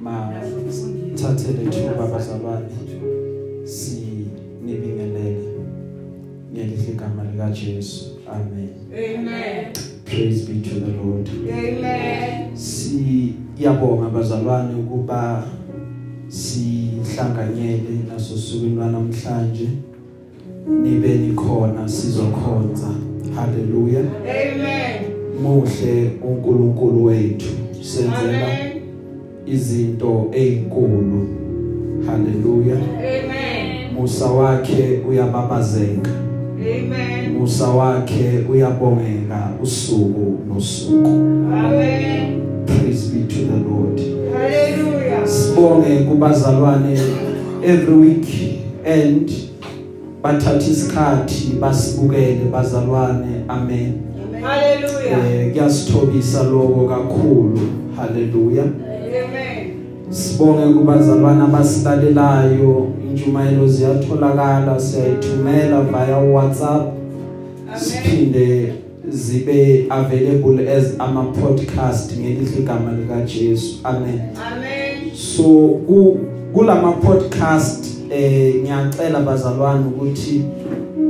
ma thathele thuba bazalwane sinibingelele. Ngelihle igama lika Jesu. Amen. Amen. praise be to the lord. Amen. siyabonga bazalwane ukuba sihlanganyele naso sukwini namhlanje. Nibe nikhona sizokhonza. Haleluya Amen. muhle uNkulunkulu wethu. Senzela Amen. Izinto ezinkulu haleluya Amen. musa wakhe uyababazeka Amen. musa wakhe uyabongeka usuku nosuku Amen. praise be to the lord Hallelujah. sibonge kubazalwane every week and bathatha isikhathi basibukele bazalwane amen Hallelujah. eh kuyasithobisa lokho kakhulu haleluya Amen. Sibonge kubazalwane abasilalelayo injumayelo ziyatholakala siyayithumela via WhatsApp Amen. siphinde zibe available as ama podcast ngelihle igama lika Jesu amen Amen. so ku kulama podcast eh ngiyacela bazalwane ukuthi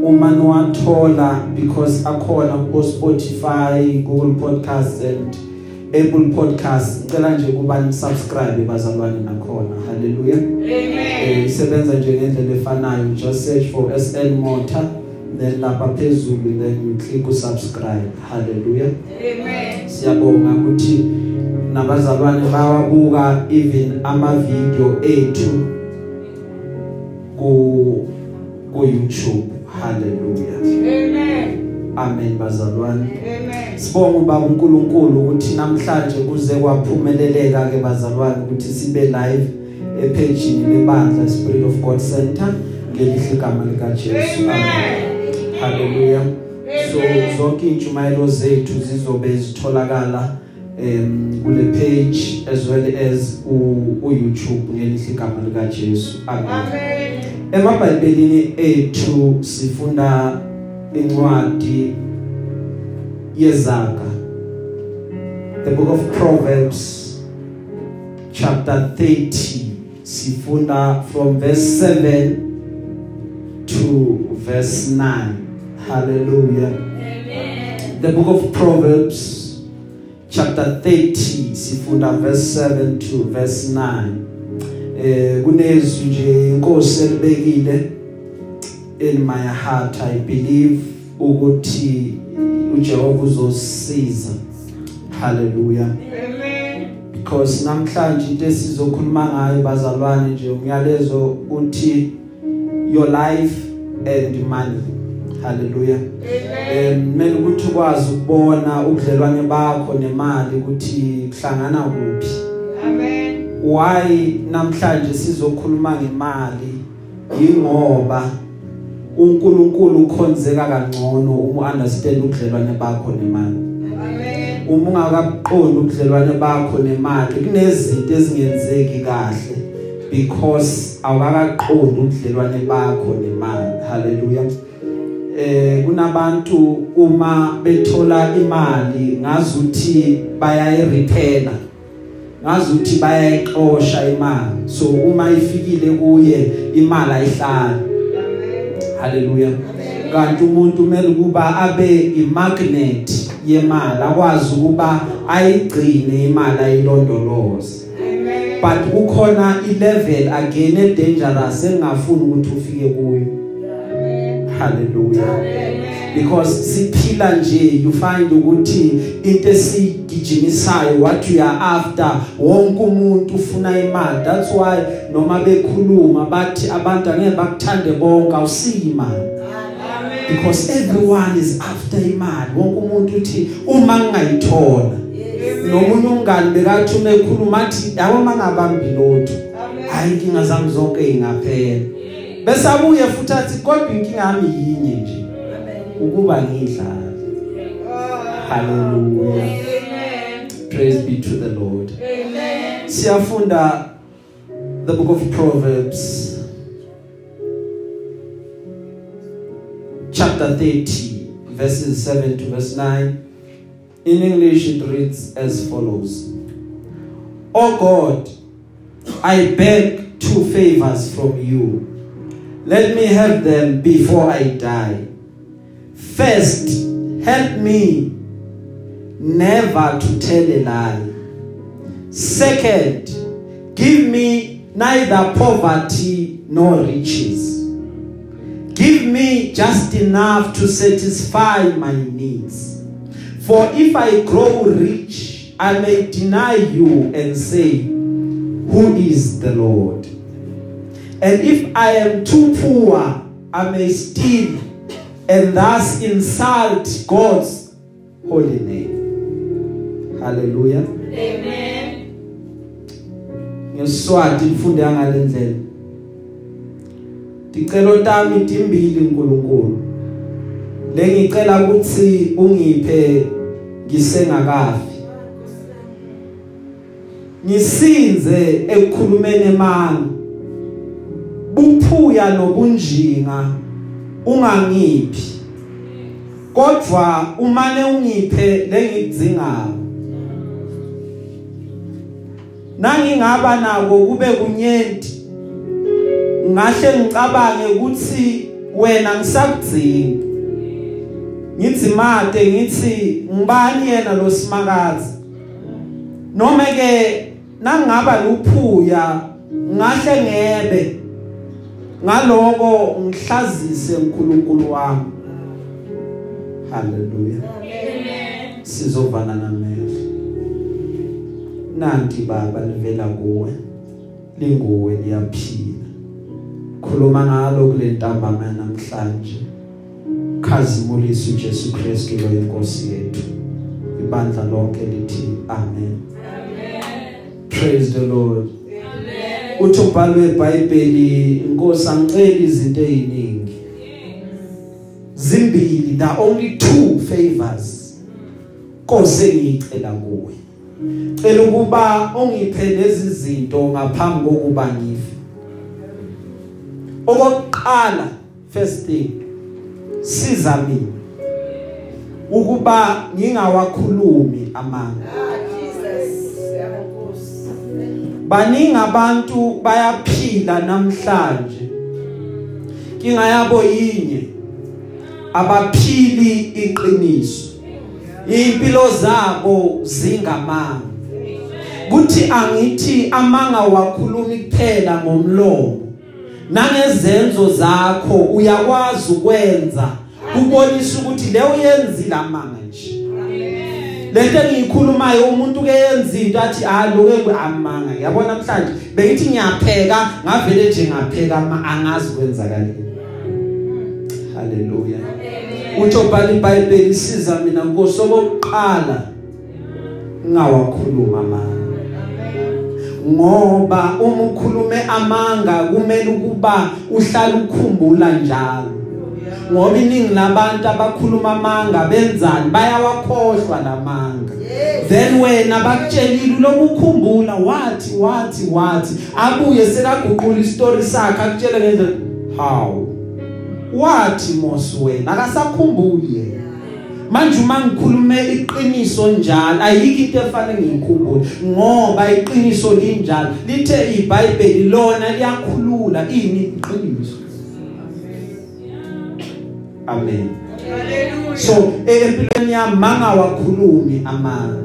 uma niwathola because akhona ku Spotify, Google Podcasts and Apple Podcasts ngicela nje kuba ni subscribe bazalwane nakhona. Haleluya. Eh Amen. isebenza nje ngendlela efanayo. Just search for SN Motor then lapha phezulu then you click usubscribe haleluya. Amen. siyabonga ukuthi nabazalwane bawabuka even ama video ethu ku ku YouTube. Haleluya. Amen. Amen bazalwane. Amen. sibonga ubaba uNkulunkulu ukuthi namhlanje kuze kwaphumeleleka ke bazalwane ukuthi sibe live epageini lebandla Spirit of God Center ngelihle igama lika Jesu amen. Haleluya so zonke intshumayelo zethu zizobe zitholakala em kule page as well as u, u YouTube ngelihle igama lika Jesu amen. Amen. emabhayibhelini ethu sifunda incwadi yezaga the book of proverbs chapter 30 sifunda from verse 7 to verse 9 hallelujah. Amen. the book of proverbs chapter 30 sifunda verse 7 to verse 9 eh kunezwi nje inkosi elibekile. In my heart i believe ukuthi uJehova uzosiza hallelujah Amen. because namhlanje into esizokhuluma ngayo bazalwane nje umyalezo uthi your life and money hallelujah Amen. em mele ukuthi ukwazi ukubona ubudlelwane bakho nemali ukuthi kuhlangana kuphi Amen. why namhlanje sizokhuluma ngemali ingoba uNkulunkulu ukhonzeka kangcono uma understand ubudlelwane bakho nemali Amen. uma ungakabuqondi ubudlelwane bakho nemali kunezinto ezingenzeki kahle because awukaqondi ubudlelwane bakho nemali haleluya eh kunabantu uma bethola imali ngazuthi bayayirepair ngazuthi bayayixosha imali so uma ifikile kuye imali ayihlali. Haleluya kanti umuntu kumele kuba abe imagnet yemali akwazi ukuba ayigcine imali ayilondoloze. But kukhona ilevel again e dangerous engafuni ukuthi ufike kuyo. Haleluya because siphila nje you find ukuthi into esigijimisayo what you are after wonke umuntu ufuna imali. That's why noma bekhuluma bathi abantu angeke bakuthande bonke awusiyimali Amen. because everyone is after imali. Wonke umuntu uthi uma ngingayithola. Nomunye umngani bekathi uma ekhuluma athi yabo mangabambi lotho hayi inkinga zami zonke ingaphela bese abuye futhi athi kodwa inkinga yami yinye nje. Ukuba ngidlala haleluya. Praise be to the lord Amen. siyafunda the book of proverbs chapter 30 verses 7 to verse 9 in english it reads as follows oh god I beg two favors from you. Let me have them before I die. First, help me never to tell a lie. Second, give me neither poverty nor riches. Give me just enough to satisfy my needs. For if I grow rich, I may deny you and say, Who is the Lord? And if I am too poor, I may steal and thus insult God's holy name. Hallelujah. Amen. ngesiswati nifunde ngalendlela Ticelo tami timbili uNkulunkulu lengicela ukuthi ungiphe ngisengakafi. Ngisinze ekukhulumeni emanga buphuya nobunjinga ungangiphi. Kodwa umane ungiphe lengidzingayo. Nangingaba nako kube kunyenti ngahle ngicabange ukuthi wena ngisakudzinga ngithi made ngithi ngibani yena lo simakazi? Noma ke nangingaba luphuya ngahle ngebe. Ngaloko ngihlazise uNkulunkulu wami. Haleluya Amen. sizovana namehlo nanti baba livela kuwe linguwe liyaphila. Khuluma ngalo kule ntambama namhlanje khazimulisa uJesu Kristu lo inkosi yethu. Ibandla lonke lithi amen. Praise the lord. Uthi ubhalwe eBhayibheli inkosi angicela izinto eziningi. Zimbili the only two favors. Kose ngicela kuwe cela ukuba ungiphe lezi zinto ngaphambi kokuba ngife. Okokuqala first thing siza mina. Ukuba ngingawakhulumi amanga. Baningi abantu bayaphila namhlanje. Inkinga yabo yinye abaphili iqiniso. Impilo zabo zingamanga. Kuthi angithi amanga wakhulumi kuphela ngomlomo. Nangezenzo zakho uyakwazi ukwenza kubonisa ukuthi le uyenzile amanga nje. Lento engiyikhulumayo umuntu ke yenza into athi ah loke amanga. Yabona namhlanje bengithi ngiyapheka ngavele nje ngapheka ama angazi kwenzakaleni haleluya uthi ubhala iBhayibheli isiza mina ngosokokuqala ngawakhuluma amanga ngoba uma ukhulume amanga kumele ukuba uhlala ukhumbula njalo. Ngoba iningi labantu abakhuluma amanga benzani? Bayawakhohlwa lamanga then wena bakutshelile lokukhumbula wathi wathi wathi abuye sekaguqula istory sakhe akutshele ngendlela how wathi mos wena akasakhumbuli yena manje uma ngikhulume iqiniso njalo ayikho into efanele ngiyikhumbule ngoba iqiniso linjalo lithe iBhayibheli lona liyakhulula ini iqiniso amen Hallelujah. so empilweni yami mangawakhulumi amanga.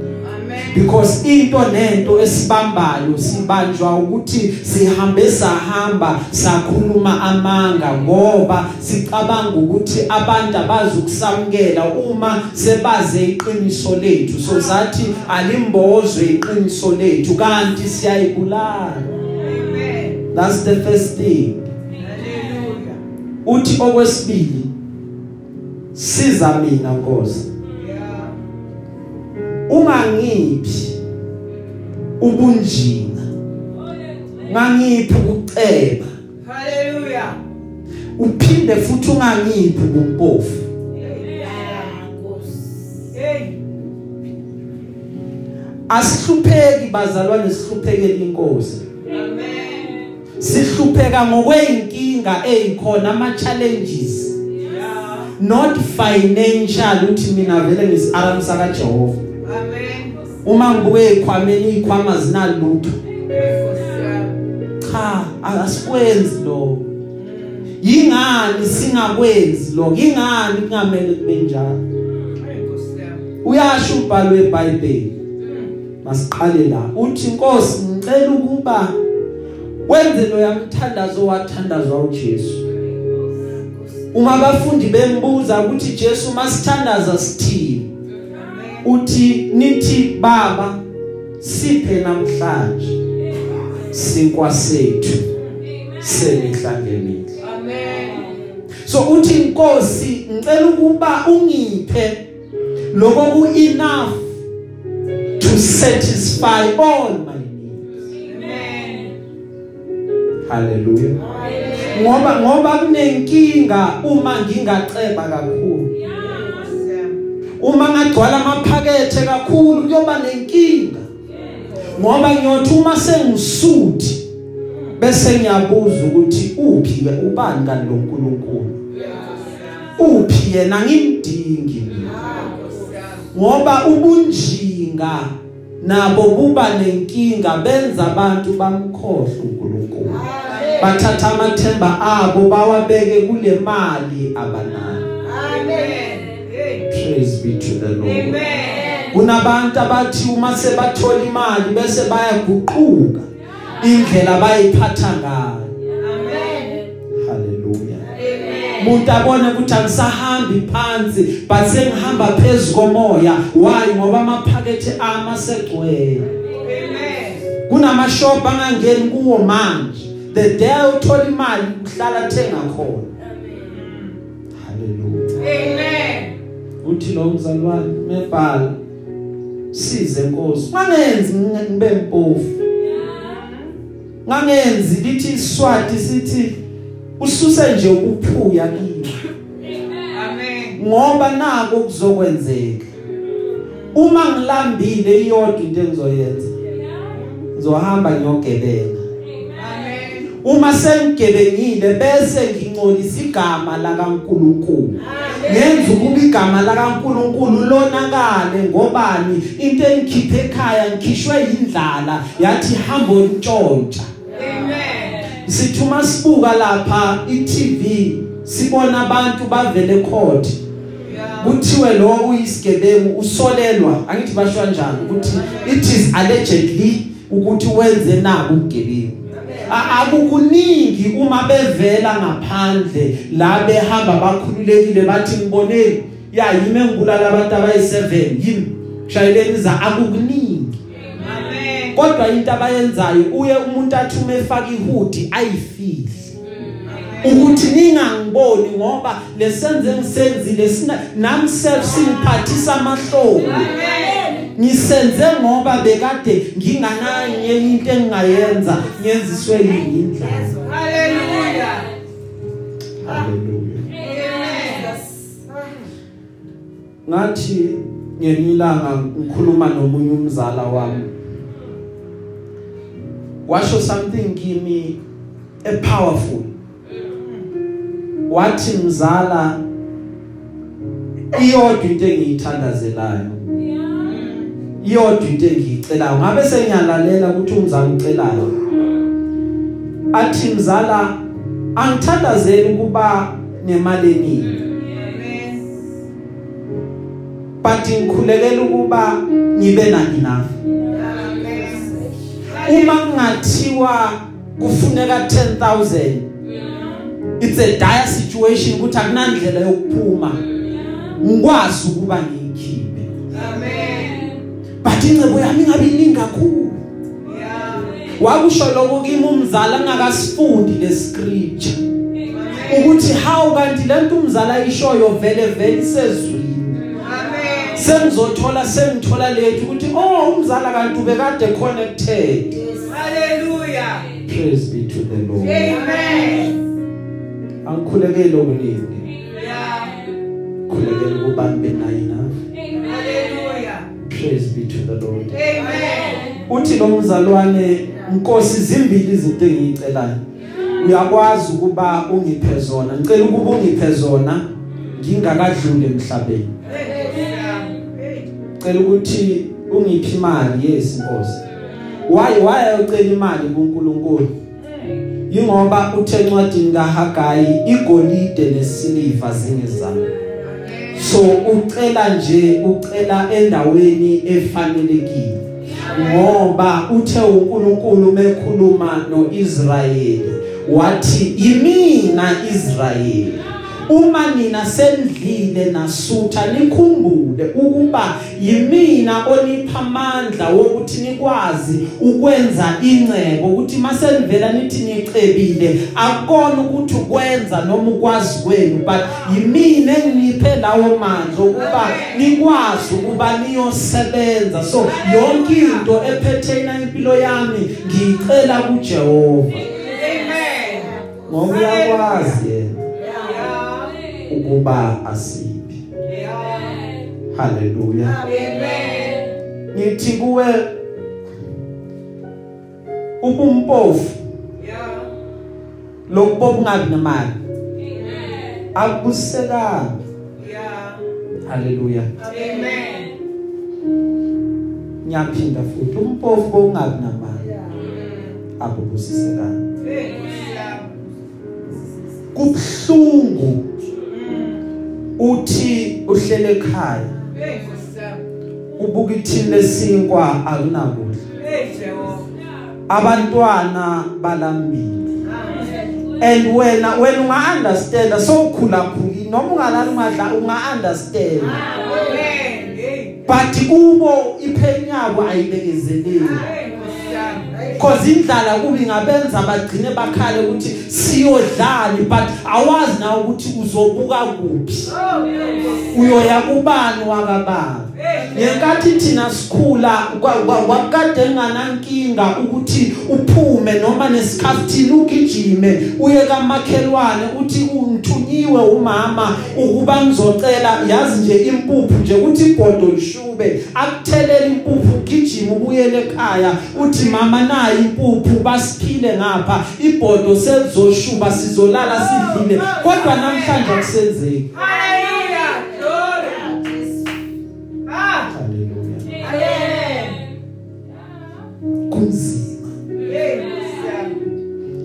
Because into nento esibambayo sibanjwa ukuthi sihambe sahamba sakhuluma amanga ngoba sicabanga ukuthi abantu abazukusamkela uma sebaze iqiniso lethu so zathi alimbozwe iqiniso lethu kanti siyayibulala Amen. that's the first thing Hallelujah. uthi okwesibili siza mina nkosi. Ungangiphi ubunjinga ngangiphi ukuceba Hallelujah. uphinde futhi ungangiphi ubumpofu Hey. asihlupheki bazalwane sihluphekele inkosi Amen. sihlupheka ngokweinkinga ezikhona ama challenges Yeah. not financial uthi mina vele ngisiaramsa kaJehova Amen. uma ngibuke ikhwameni ikhwama zinalutho Nkosi yami. cha asikwenzi lo yingani singakwenzi lo yingani kungamele kube njalo Nkosi yami. uyasho umbhalo weBhayibheli masiqale la uthi inkosi ngicela ukuba wenze lo yamthandazo wathandazwa uJesu uma abafundi bembuza ukuthi Jesu masithandaza sithini uthi nithi baba siphe namhlanje sinkwa sethu semihla ngemihla Amen. so uthi inkosi ngicela ukuba ungiphe lokho ku enough to satisfy all my needs Amen. haleluya ngoba ngoba kunenkinga uma ngingaceba kakhulu. Uma ngagcwala amaphakethe kakhulu kuyoba nenkinga. Ngoba ngiyothi uma sengisuthi bese ngiyabuza ukuthi uphi ke ubani kan lo nkulunkulu? Uphi yena? Ngimdingi ngoba ubunjinga nabo buba nenkinga benza abantu bamkhohle uNkulunkulu. Bathatha amathemba abo bawabeke kule mali abanayo Amen. Praise be to the lord Amen. kunabantu abathi uma sebathola imali bese bayaguquka indlela bayiphatha ngayo Amen. haleluya Amen. umuntu abone ukuthi angisahambi phansi but sengihamba phezulu komoya why ngoba amaphakethe ama segcwele Amen. kunamashop angangeni kuwo manje the day uthola imali uhlala thenga khona haleluya Amen. Uthi lo mzalwane mebhala size inkosi ngangenzi ngibe impofu ngangenzi lithi iswati sithi ususe nje ukuphuya kimi Amen. ngoba nako kuzokwenzeka uma ngilambile iyodwa into engizoyenza ngizohamba ngiyogebenga Amen. Uma sengigebengile bese ngingcolisa igama la kaNkuluNkulu ngenza ukuba igama la kaNkuluNkulu lonakale ngobani? Into engikhiphe ekhaya ngikhishwe indlala yathi hamba ontshontsha Amen. sithi uma sibuka lapha iTV sibona abantu bavele court. Kuthiwe lo uyisigebengu usolelwa. Angithi basho kanjani ukuthi it is allegedly ukuthi wenze nabo ubugebengu. A- akukuningi uma bevela ngaphandle la behamba bakhululekile bathi ngiboneni ya yime ngibulala abantu abayi7 yimi shayeleni za akukuningi Amen. kodwa into abayenzayo uye umuntu athi uma efaka ihudi ayifihle ukuthi ningangiboni ngoba lesenze ngisenzile sina nami self singiphathisa amahlombe Amen. Ngisenze ngoba bekade ngingananye into engingayenza ngenziswe yini indlela Hallelujah. haleluya Amen. ngathi ngenilanga ngikhuluma nomunye umzala wami washo something kimi a powerful wathi mzala iyodwa into engiyithandazelayo iyodwa into engiyicelayo ngabe sengiyalalela ukuthi umzala ucelayo? Athi mzala angithandazeli ukuba nemali eningi. But ngikhulekela ukuba ngibe na? Enough uma kungathiwa kufuneka 10000 it's a dire situation ukuthi akunandlela yokuphuma. Ngikwazi ukuba ngiyikhiphe. Amen. But incebo yami ingabe iningi kakhulu Yeah. wakusho lokho kimi umzala angakasifundi le scripture ukuthi how kanti lento umzala ishoyo vele vele isezwini Amen. sengizothola sengithola lethu ukuthi oh umzala kanti ubekade connected Hallelujah. praise be to the lord Amen. angikhulekele okuningi Yeah. khulekele ukuba nibe nayo enough Hallelujah. Praise be to the lord. Amen. uthi lo mzalwane inkosi zimbili izinto engiyicelayo. Uyakwazi ukuba ungiphe zona. Ngicela ukuba ungiphe zona ngingakadluli emhlabeni. Ngicela ukuthi ungiphe imali yes inkosi why why uyocela imali kuNkulunkulu? Ingoba uthe encwadini kaHagayi igolide nesiliva zingezami. So ucela nje ucela endaweni efanelekile. Ngoba uthe uNkulunkulu mekhuluma noIsrayeli wathi yimina Israyeli. Uma nina sendlile nasutha nikhumbule ukuba yimina onipha amandla wokuthi nikwazi ukwenza incebo ukuthi masenivela nithi nicebile akona ukuthi ukwenza noma ukwazi kwenu but yimina enginiphe lawo mandla ukuba nikwazi ukuba niyosebenza so yonke into ephethena impilo yami ngicela kuJehova Amen. ngoba uyakwazi. Ukuba asiphi Yeah. haleluya Amen. ngithi kuwe ubumpofu Yeah. lokuboba ungabi nemali akubusekanga Yeah. haleluya Amen. ngiyaphinda futhi umpofu bongabi namali akubusisekanga Hey, yeah. kubhlungu Mm. Uthi uhlele ekhaya. Ubuka ithini lesinkwa? Akunakudla. Abantwana balambile. And wena wena unga understand so ukhula khuli noma ungalali ungadla unga understand but kubo ipheni yabo ayibekezeleli Hey, Nkosi. cause indlala kubi ngabenza bagcine bakhale ukuthi siyodlani but awazi na ukuthi uzobuka kuphi Oh, Nkosi. uyoya kubani wakabani ngenkathi thina sikhula kwakade nganankinga ukuthi uphume noma nesikhathini ugijime uye kamakhelwane uthi ungithunyiwe umama ukuba ngizocela yazi nje impuphu nje ukuthi ibhodo lishube akuthelele impuphu ugijima ubuyele ekhaya uthi mama nayi impuphu basiphile ngapha ibhodo selizoshuba sizolala sidlile kodwa namhlanje akusenzeki.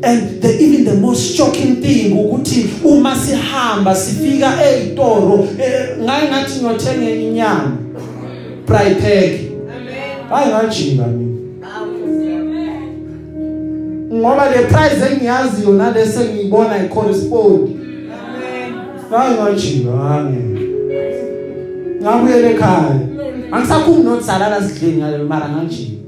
And the even the most shocking thing ukuthi uma sihamba sifika ezitoro eh, ngaye ngathi ngiyothenga inyama. Fry pack hayi ngajinga mina. Ngoba le price engiyaziyo nalese ngiyibona icorrespond. Amen. hayi ngajinga hange ngabuyela ekhaya. Angisakhumi nokusalala sidleni ngale mara ngajinga.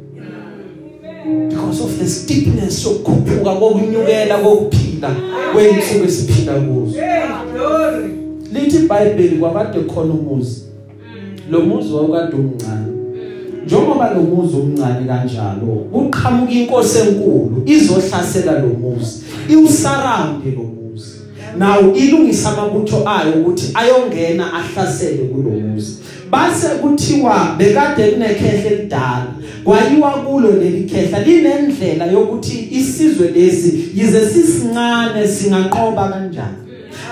Because of the steepness sokukhuphuka kokunyukela kokuphila kweyinsuku esiphila kuzo. Hey, glory. lithi iBhayibheli kwakade khona umuzi. Lo muzi wawukade umncane njengoba lo muzi umncane kanjalo kuqhamuka inkosi enkulu izohlasela lo muzi iwusarambe lo muzi. Nawo ilungisa amabutho ayo ukuthi ayongena ahlasele kulo muzi. Base kuthiwa bekade kunekhehle elidala kwayiwa kulo leli khehla linendlela yokuthi isizwe lesi yize sisincane singanqoba kanjani.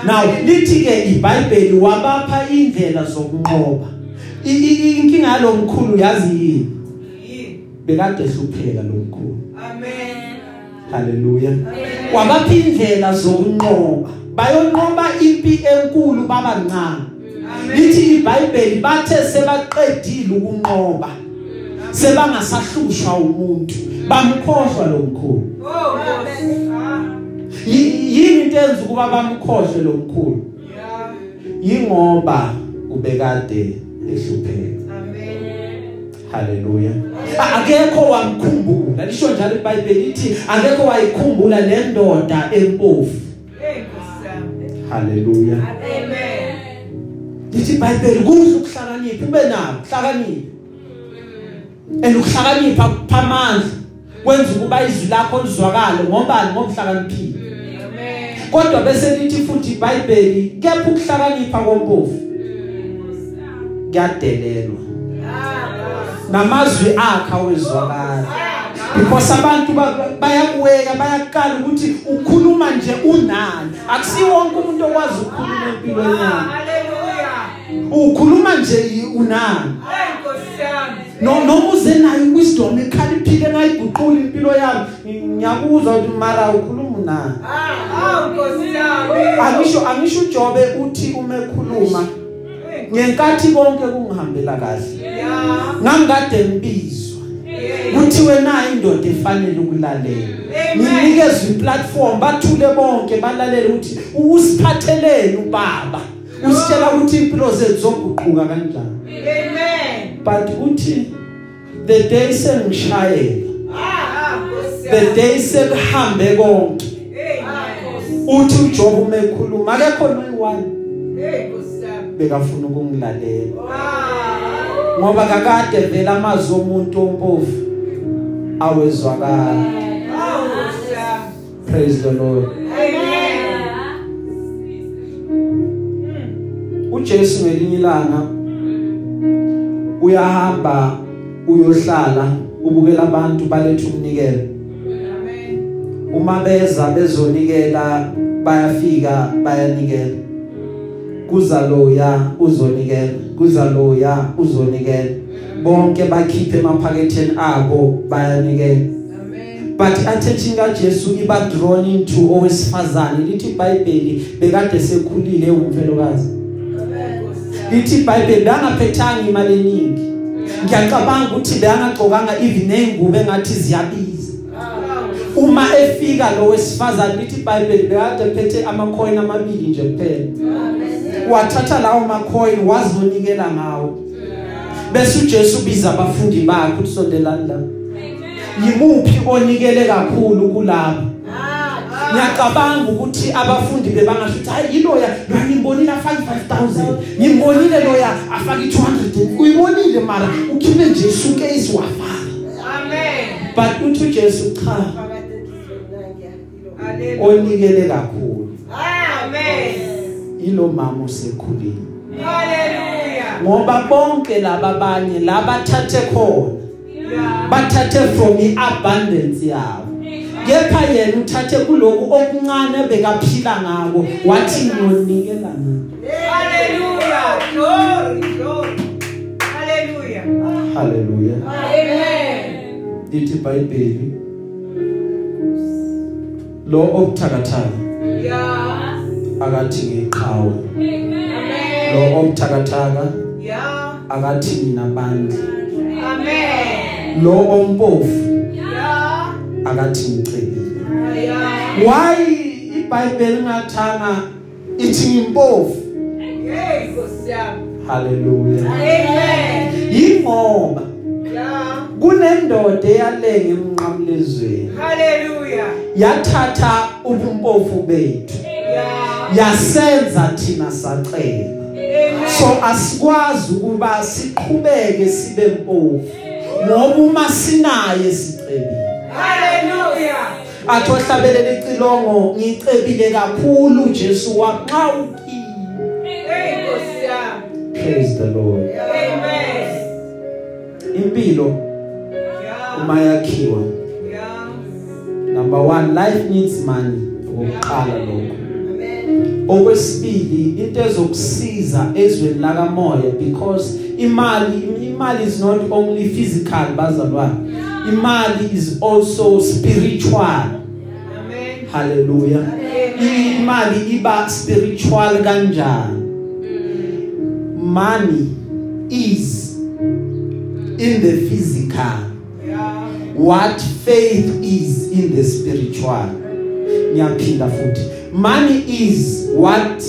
Now lithi ke iBhayibheli wabapha indlela zokunqoba. Inkinga yalomkhulu yazi yini? Yini. bekade hlupheka lomkhulu. Amen. haleluya wabapha indlela zokunqoba. Bayonqoba impi enkulu babancane. Lithi iBhayibheli bathe sebaqedile ukunqoba. Sebangasahlushwa umuntu bamkhohlwa Oh. Ah. Y- yini into enza ukuba bamkhohlwe lomkhulu Yeah. ingoba ubekade ehlupheka A- akekho wamkhumbula lisho njalo iBhayibheli lithi akekho wayikhumbula le ndoda empofu haleluya Amen. lithi iBhayibheli kuhle ukuhlakanipha ube nako hlakanipha and ukuhlakanipha kuphamandla kwenza ukuba izwi lakho lizwakale ngobani ngokuhlakaniphile. Amen. kodwa bese lithi futhi iBhayibheli kepha ukuhlakanipha kompofu kuyadelelwa. Ah, namazwi akhe awezwakala because abantu ba- bayakuweka bayakala ukuthi ukhuluma nje unani. Akusiwo wonke umuntu okwazi ukukhuluma empilweni Ah, yakhe. Hallelujah. ukhuluma nje unani. Hey, Nkosi yami. No noma uze nayo wisdom ekhaliphile ngayiguqula impilo yami. Ngiyakuzwa ukuthi mara ukhuluma nani Hawu Nkosi yami. angisho angisho uJobe uthi uma ekhuluma ngenkathi konke kungihambela kahle. Ngangikade ngibizwa kuthiwe na indoda efanele ukulalela. Nginikezwe iplatform bathule bonke balalele ukuthi usiphatheleni ubaba. Usitshela ukuthi impilo zethu zoguquka kanjani. Amen. But uthi the day sengishayela Ah, Nkosi the yami. day sekuhambe konke Amen. uthi uJob uma ekhuluma akekho noyiwani Hey Nkosi yami. bekafuna ukungilalela Ah. ngoba kakade vela amazwi omuntu ompofu awezwakala Hawu Nkosi yami. praise the lord Amen. uJesu ngelinye ilanga uyahamba uyohlala ubukela abantu baletha umnikelo. Amen. uma beza bezonikela bayafika bayanikela. Kuza loya uzonikela kuza loya uzonikela. Bonke bakhiphe emaphaketheni abo bayanikela. But attention kaJesu iba drawn into owesifazane. Lithi iBhayibheli bekade sekhulile umfelokazi. Lithi iBhayibheli bangaphethanga imali eningi. Ngiyacabanga ukuthi bengagcokanga even nengubo engathi ziyabiza. Uma efika lo wesifazane lithi iBhayibheli bekade phethe amacoin amabili nje kuphela. Wathatha lawo macoin wazonikela ngawo. Bese uJesu biza abafundi bakhe ukuthi sondelani la. Yimuphi onikele kakhulu kulabo? Ngiyacabanga ukuthi abafundi bebangasho ukuthi hayi yiloya lo ngimbonile afaka 5000 ngimbonile loya afaka 200 uyibonile mara ukhiphe nje suitcase wafaka Amen. but uthi uJesu cha Hallelujah. onikele kakhulu Amen. ilo mama usekhulile Hallelujah. ngoba bonke laba abanye labathathe khona Yeah. bathathe from iabundance yabo kepha yena uthathe kuloku okuncane bekaphila ngako wathi ngonikela ngakho Hallelujah. Glory, glory. Hallelujah. haleluya Amen. lithi iBhayibheli lo obuthakathaka Yeah. akathi ngiqhawe Amen. lo obuthakathaka Yeah. akathi mina bandla Amen. lo ompofu Yeah. Akathi ngicebile Yeah. why iBhayibheli ngathanga ithi ngimpofu Hey, Nkosi yami. haleluya Amen. ingoba Yeah. kunendoda eyalenga emnqamlezweni Hallelujah. yathatha ubumpofu bethu Yeah. yasenza thina sacela Amen. so asikwazi ukuba siqhubeke sibe mpofu ngoba uma sinaye sicebile Hallelujah. athi ohlabelela icilongo ngicebile kakhulu Jesu waxa ukini Hey, Nkosi yami. praise the lord Amen. impilo Yeah. uma yakhiwa Yeah. number 1 life needs money ukuqala lokho Amen. okwesibili into ezokusiza ezweni lakamoya because imali imali is not only physical bazalwane imali is also spiritual. Amen. hallelujah. Imali iba spiritual kanjani? Money is in the physical. Yeah. what faith is in the spiritual? Ngiyaphinda futhi. Money is what?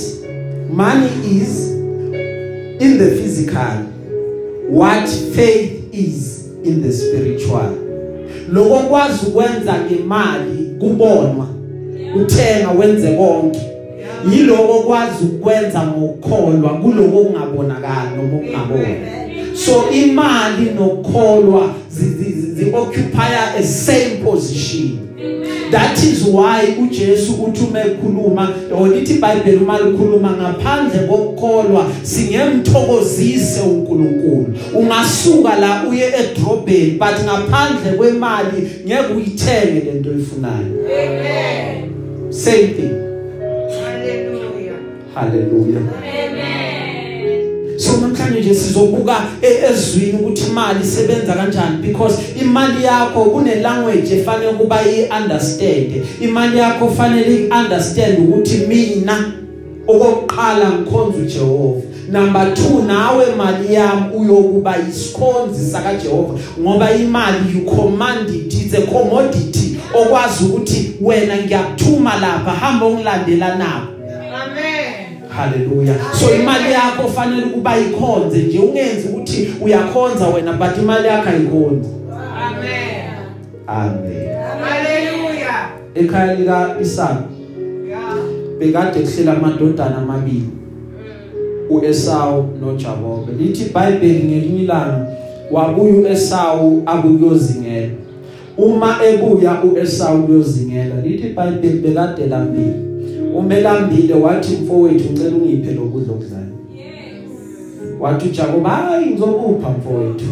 Money is in the physical. What faith is in the spiritual? Lokho kwazi ukwenza ngemali kubonwa uthenga wenze konke. Yiloko kwazi ukwenza ngokukholwa kuloko okungabonakala noma okungabona so imali nokukholwa zi occupy a same position. That is why uJesu uthi uma ekhuluma olithi iBhayibheli uma likhuluma ngaphandle kokukholwa singemthokozise uNkulunkulu ungasuka la uye edrobheni but ngaphandle kwemali ngeke uyithenge lento oyifunayo Amen. same thing Hallelujah. hallelujah Amen. So namhlanje nje sizobuka e- ezwini ukuthi imali isebenza kanjani because imali yakho kune language efanele kuba iunderstand. Imali yakho fanele iunderstand ukuthi mina okokuqala ngikhonza uJehova. Number 2 nawe mali yami uyokuba isikhonzi saka Jehova ngoba imali you command it it's a commodity. Okwazi ukuthi wena ngiyakuthuma lapha hamba ungilandela nabo. Amen. Haleluya so imali yakho fanele kuba ikhonze nje ungenzi ukuthi uyakhonza wena but imali yakho ayikhonzi. Amen. amen. Hallelujah. ekhaya lika Isaka Yeah. bekade kuhlela amadodana amabili uEsau noJakobe. Lithi iBhayibheli ngelinye ilanga wabuya uEsau akuyozingela uma ebuya uEsau uyozingela lithi iBhayibheli bekade lambile. Umelambile wathi mfowethu ngicela ungiphe lokudla okudlayo wathi uJakobe hayi ngizokupha mfowethu.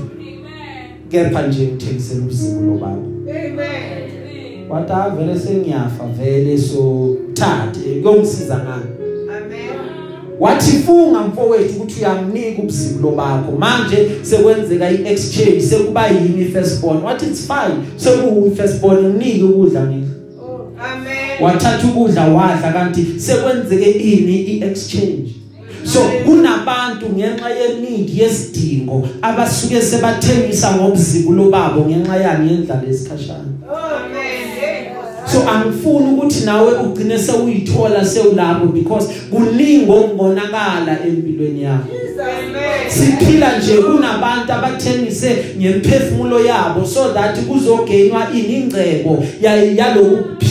Kepha nje ngithengisela ubuzimo lobaba Amen. wathi avele sengiyafa vele so thathe kuyongisiza ngani? Wathi funga mfowethu ukuthi uyamnika ubuzimlo bakho manje sekwenzeka iexchange sekuba yimi firstborn. Wathi it's fine sekuyi firstborn unike ukudla ngidla Amen. Wathatha ukudla wadla kanti sekwenzeke ini iexchange. So kunabantu ngenxa yenidi yesidingo abasuke sebathengisa ngobuzimlo babo ngenxa yani yendlala esikhashana so angifuni ukuthi nawe ugcine sewuyithola sewulapho because kuningi okungonakala empilweni yakho. Siphila nje kunabantu abathengise ngemphefumulo yabo so that kuzogainwa ingcebo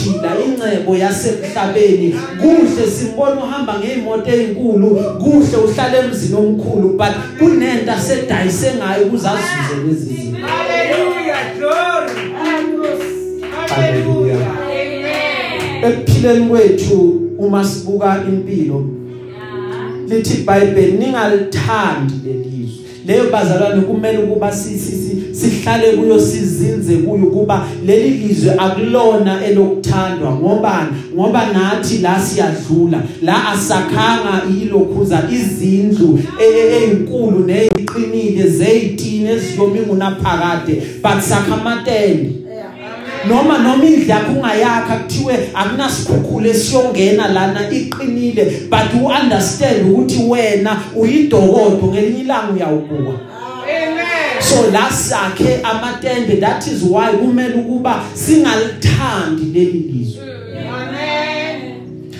yalokuphila ingcebo yasemhlabeni kuhle simbona uhamba ngeimoto ezinkulu kuhle uhlala emzini omkhulu but kunento asedayise ngayo kuzazuze lezi zinto Hallelujah. Glory. Hallelujah. Amen. ekuphileni kwethu uma sibuka impilo lithi iBhayibheli ningalithandi lelizwe leyo bazalwane kumele ukuba sihlale kuyo sizinze kuyo kuba leli lizwe akulona elokuthandwa. Ngobani ngoba nathi la siyadlula la asakhanga ilokhuza izindlu ezinkulu neziqinile zeyitini eziyomingu naphakade but sakhamatende noma noma indlu yakho ungayakha kuthiwe akunasikhukhule esiyongena lana iqinile but u understand ukuthi wena uyidokodo ngelinye ilanga uyawubuka Amen. so la sakhe amatende that is why kumele ukuba singalithandi leli lizwe Amen.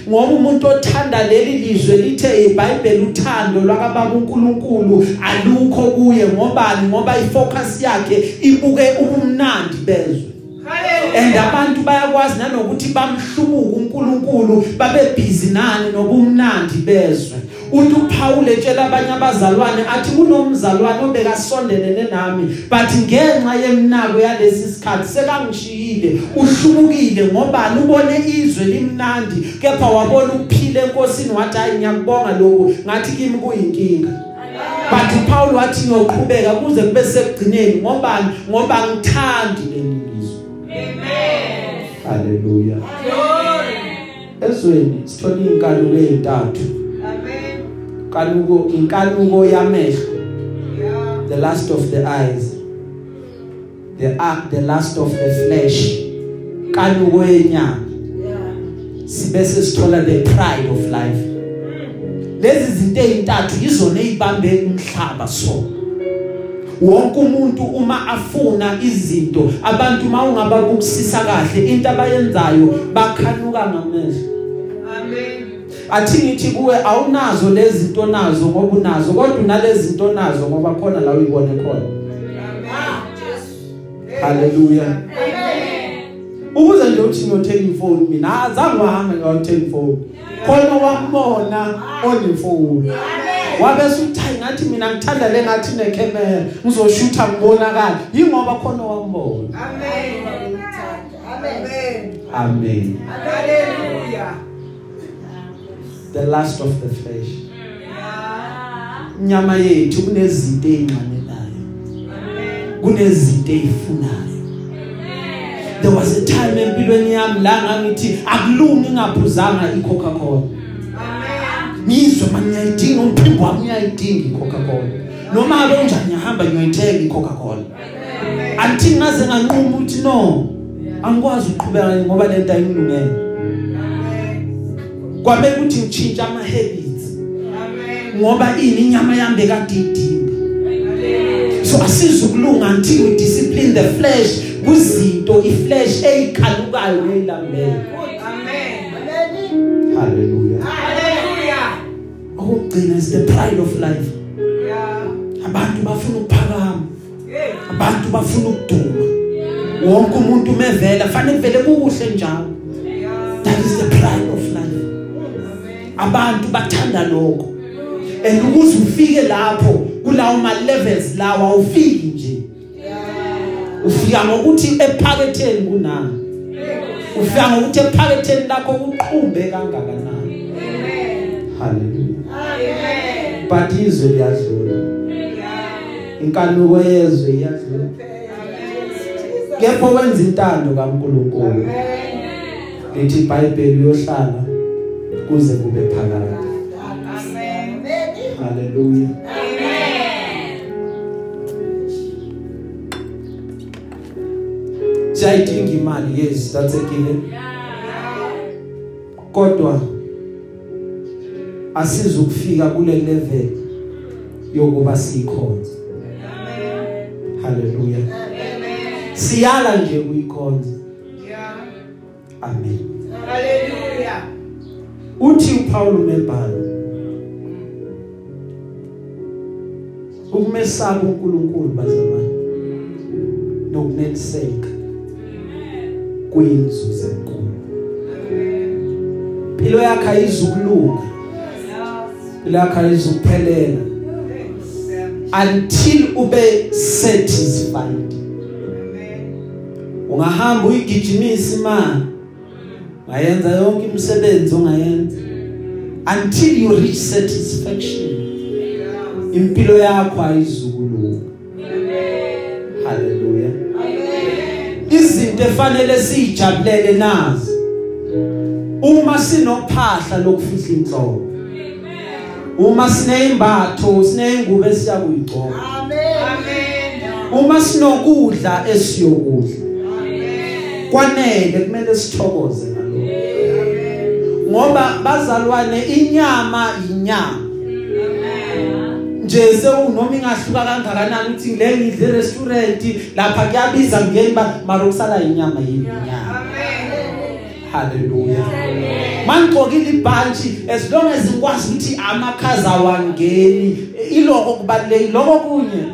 ngoba umuntu othanda leli lizwe lithe iBhayibheli uthando lwakababa uNkulunkulu alukho kuye ngobani ngoba ifocus yakhe ibuke ubumnandi bezwe and abantu bayakwazi nanokuthi bamhlumuka uNkulunkulu babe busy nani nobumnandi bezwe. Uthi uPaul etshela abanye abazalwane athi kunomzalwane obekasondelene nami. But ngenxa yemnako yalesi sikhathi sekangishiyile uhlumukile ngoba ubone izwe limnandi. Kepha wabona ukuphila enkosini wathi hayi ngiyakubonga lokho ngathi kimi kuyinkinga. But uPaul wathi ngiyoqhubeka kuze kube sekugcineni. Ngoba ngoba ngithandi lizwe Amen. Haleluya Glory. ezweni sithola inkanuko ezintathu Amen. kanuko inkanuko yamehlo. Yeah. the last of the eyes. The act the last of the flesh. Kanuko yenyama. Sibese sithola the pride of life. Lezi zinto ezintathu yizona ezibambe umhlaba so wonke umuntu uma afuna izinto abantu mawungababukisisa kahle into abayenzayo bakhanuka ngamehlo. Amen. athi ngithi kuwe awunazo lezi zinto nazo ngoba unazo kodwa unalezi zinto nazo ngoba khona la uyibone khona. Haleluya Amen. ukuze nje uthi ngiyothenga ifoni mina azange wahambe ngiyothenga ifoni. Khona wambona onefoni. Wabese uthi hayi ngathi mina ngithanda le ngathi necamera ngizoshutha ngibonakala yingoba khona wambona Amen. Amen. amen Hallelujah. the last of the flesh Yeah. inyama yethu kunezinto ezinqanelayo Amen. kunezinto ezifunayo there was a time empilweni yami la ngangithi akulungi ngaphuzanga iCoca-Cola Amen. Ngizwe manje ngiyayidinga umphimbo wami uyayidinga iCoca-Cola. Noma abe unjani ngihamba ngiyoyithenga iCoca-Cola. Until ngaze nganquma ukuthi no angikwazi ukuqhubeka ngoba lento ayingilungele. Kwabe kuthi ngichinja ama habits ngoba ini inyama yami bekade idinga so asizukulunga until we discipline the flesh kuzinto iflesh eyikhalukayo neyilambele okugcina is the pride of life. Abantu bafuna ukuphakama. Abantu bafuna ukuduma. Wonke umuntu umevela fanele vele kuhle njalo. That is the pride of life. Abantu bathanda lokho. And ukuze ufike lapho kulawo ma levels lawa awufiki nje. Ufika ngokuthi ephaketheni kunani? Ufika ngokuthi ephaketheni lakho kuqhumbe kangakanani? But izwe liyadlula. Inkanuko yezwe iyadlula. Kepha wenza intando kaNkuluNkulu. Lithi iBhayibheli uyohlala kuze kube phakade haleluya. Siyayidinga imali yes that's a given kodwa asizukufika kule level yokuba sikhonze. Haleluya siyala nje kuyikhonza amen. Uthi uPaul umebhala ukumesaba uNkulunkulu bazalwane nokuneliseka kuyinzuzo enkulu. Impilo yakhe ayizukulunga. Impilo yakhe ayizukuphelela until ube satisfied. Ungahamba uyigijimisa imali. Ngayenza yonke imisebenzi ongayenza. Until you reach satisfaction impilo yakho ayizukulunga haleluya izinto efanele sijabulele nazi uma sinophahla lokufihla inhloko uma sineyimbatho sineyingubo esiyakuyigcoka uma sinokudla esiyokudla. Kwanele kumele sithokoze ngalokho. Ngoba bazalwane inyama inyama nje sewunoma ingahluka kangakanani uthi le ngidle restaurant lapha kuyabiza ngeniba mara ukusala inyama yini inyama haleluya mangqokile ibhantshi as long as ngikwazi ukuthi amakhaza wangeni iloko kubalekile lokho kunye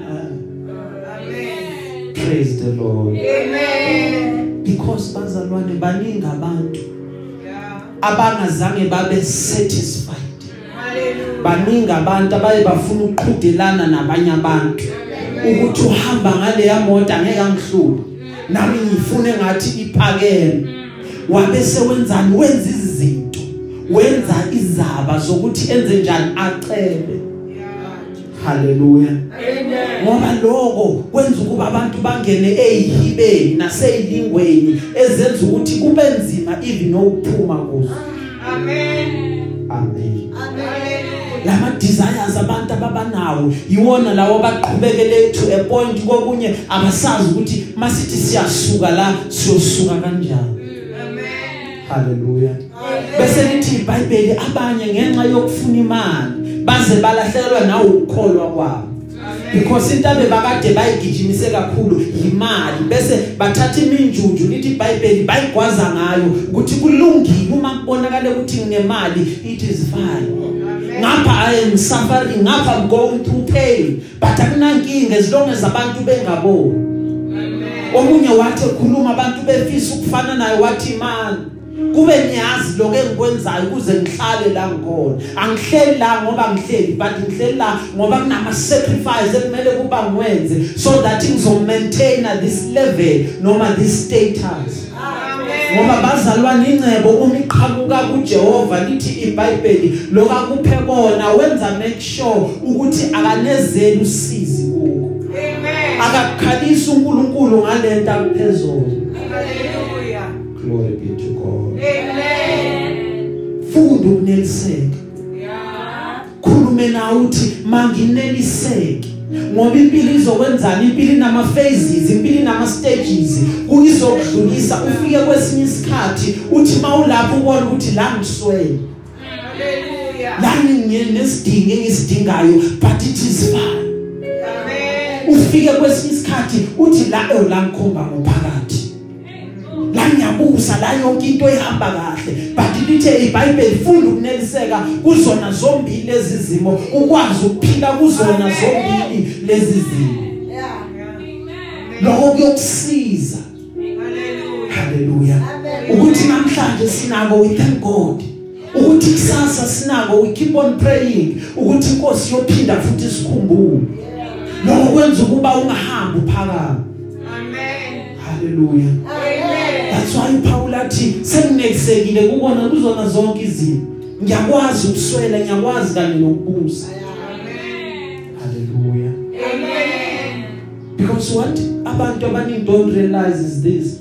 praise the lord. Amen. because bazalwane baningi abantu abangazange babe satisfied. Hallelujah. baningi abantu abaye bafuna ukuqhudelana nabanye abantu. Ukuthi uhamba ngale ya moto angeke angihlule nami ngifune ngathi iphakeme. Wabese wenzani wenza izinto. Wenza izaba zokuthi enze njani acebe haleluya Amen. ngoba lokho kwenza ukuba abantu bangene ezihibeni nasezilingweni ezenza ukuthi kube nzima even ukuphuma kuzo Amen. amen Hallelujah. lama desires abantu ababanawo yiwona lawo baqhubekele to a point kokunye abasazi ukuthi masithi siyasuka la siyosuka kanjani Amen. haleluya bese lithi iBhayibheli abanye ngenxa yokufuna imali baze balahlekelwa nawo ukukholwa kwabo. Because into abebakade bayigijimise kakhulu imali bese bathatha iminjunju lithi iBhayibheli bayigwaza ngayo ukuthi kulungile uma kubonakala ukuthi nginemali it is fine. Ngapha i am suffering ngapha i'm going through pain. But akunankinga as long as abantu bengaboni. Omunye wathi ekhuluma abantu befisa ukufana naye wathi man kube niyazi lokho engikwenzayo ukuze ngihlale la ngikhona angihleli la ngoba ngihleli but ngihleli la ngoba kunama sacrifice ekumele kuba ngiwenze so that ngizo maintain this level noma this status. Ngoba bazalwane incebo uma iqhamuka kuJehova lithi iBhayibheli lokakuphe bona wenza make sure ukuthi akanezeli usizi kuko. Amen. akakhalisa uNkulunkulu ngalento akuphezulu. Hallelujah. Glory be to God Amen. funda ukuneliseka Yeah. uvume nawe uthi mangineliseke ngoba impilo izokwenzana impilo inama phases impilo inama stages kuyizokudlulisa ufike kwesinye isikhathi uthi mawulapho ubona ukuthi la ngiswele Hallelujah. la nginesidingo engisidingayo but it is fine Amen. ufike kwesinye isikhathi uthi la eh la ngikhomba ngophakathi la ngiyabusa la yonke into ihamba kahle. But lithe iBhayibheli funda ukuneliseka kuzona zombili lezi zimo ukwazi ukuphila kuzona zombili lezi zimo. Lokho kuyokusiza. Haleluya ukuthi namhlanje sinako we thank God. Ukuthi kusasa sinako we keep on praying. Ukuthi inkosi yophinda futhi sikhumbule lokho kwenza ukuba ungahambi uphakama Amen. haleluya Amen. That's why Paul athi senginekisekile kubona kuzona zonke izinto ngiyakwazi ukuswela ngiyakwazi kanye nokubusa haleluya Amen. because what abantu abaningi don't realize is this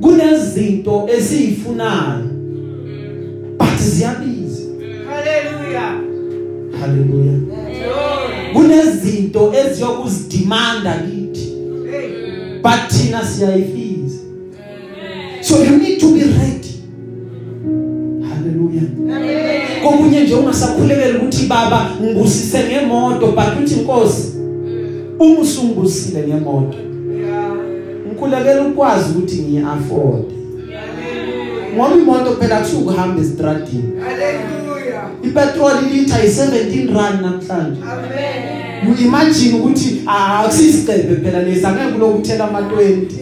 kunezinto esizifunayo but ziyabiza Hallelujah. haleluya Glory. kunezinto eziyokuzidimanda kithi Hey. but thina siyayifisa so you need to be ready haleluya Amen. kokunye nje ungasakhulekela ukuthi baba ngibusise ngemoto but uthi inkosi uma usungibusile ngemoto Yeah. ngikhulekela ukwazi ukuthi ngiyi-afford Hallelujah. ngoba imoto phela kusuke ukuhamba estradini Hallelujah. ipetrol litha yi17 rand namhlanje Amen. you imagine ukuthi akusisicebe phela lesi angeke kulokuthela ama20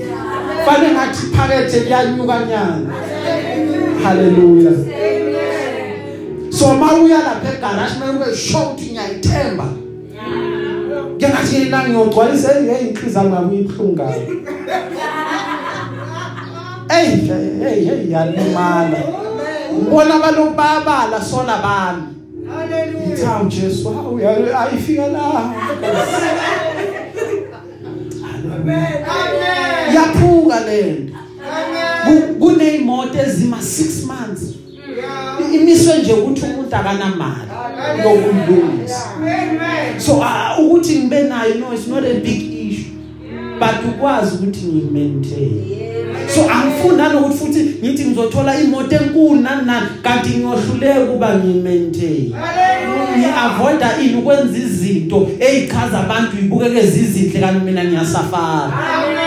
fanele ngathi phakethe liyanyuka nyana. Haleluya so mawuya lapha egarage mayube sure ukuthi ngiyayithemba. Ke ngathi la ngiyogcwalisa hey inhliziyo ngami ibhlungu ngayo hey hey hey yalimala. Ngibona balokhu bayabala sola bami Hallelujah. Thawu Jesu hawu ya- ayifika la. Amen. yaphuka lento Amen. Ku- kuneyimoto ezima 6 months Yeah. imiswe nje ukuthi umuntu akanamali yokulungisa Amen. so uh, ukuthi ngibe nayo no it's not a big but ukwazi ukuthi ngimaintain so angifuna nokuthi futhi ngithi ngizothola imoto enkulu nani nani kanti ngiyohluleka kuba ngimaintain Hallelujah. ngiavoida ini ukwenza izinto ezichaza abantu ibukeke zizinhle kanti mina ngiyasafara Amen.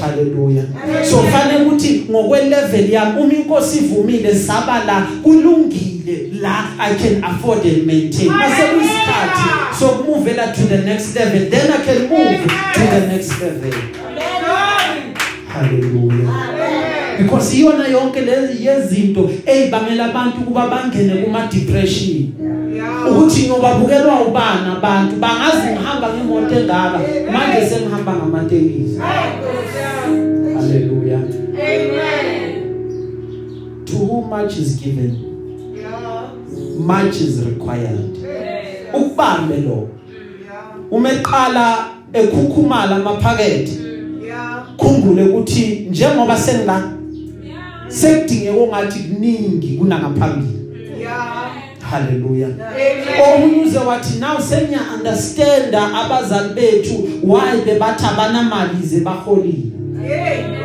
haleluya so fanele ukuthi ngokwe level yami uma inkosi ivumile saba la kulungile. La i can afford and maintain. Mase kuyisikhathi so kumuvela to the next level then i can move to the next level. Amen. because iyona yonke lezi yezinto ezibangela abantu kuba bangene kuma depression. Ukuthi ngobabukelwa ubani abantu bangazi ngihamba ngemoto engaka manje sengihamba ngamatekisi. Haleluya Amen. to whom much is given. Much is required ukubambe lo Yeah. uma eqala ekhukhumala amaphakethe Yeah. khumbule ukuthi njengoba sengila sekudingeka ongathi kuningi kunangaphambili Yeah. haleluya omunye uze wathi now senya understanda abazali bethu why bebathi abanamali ze baholile Hey.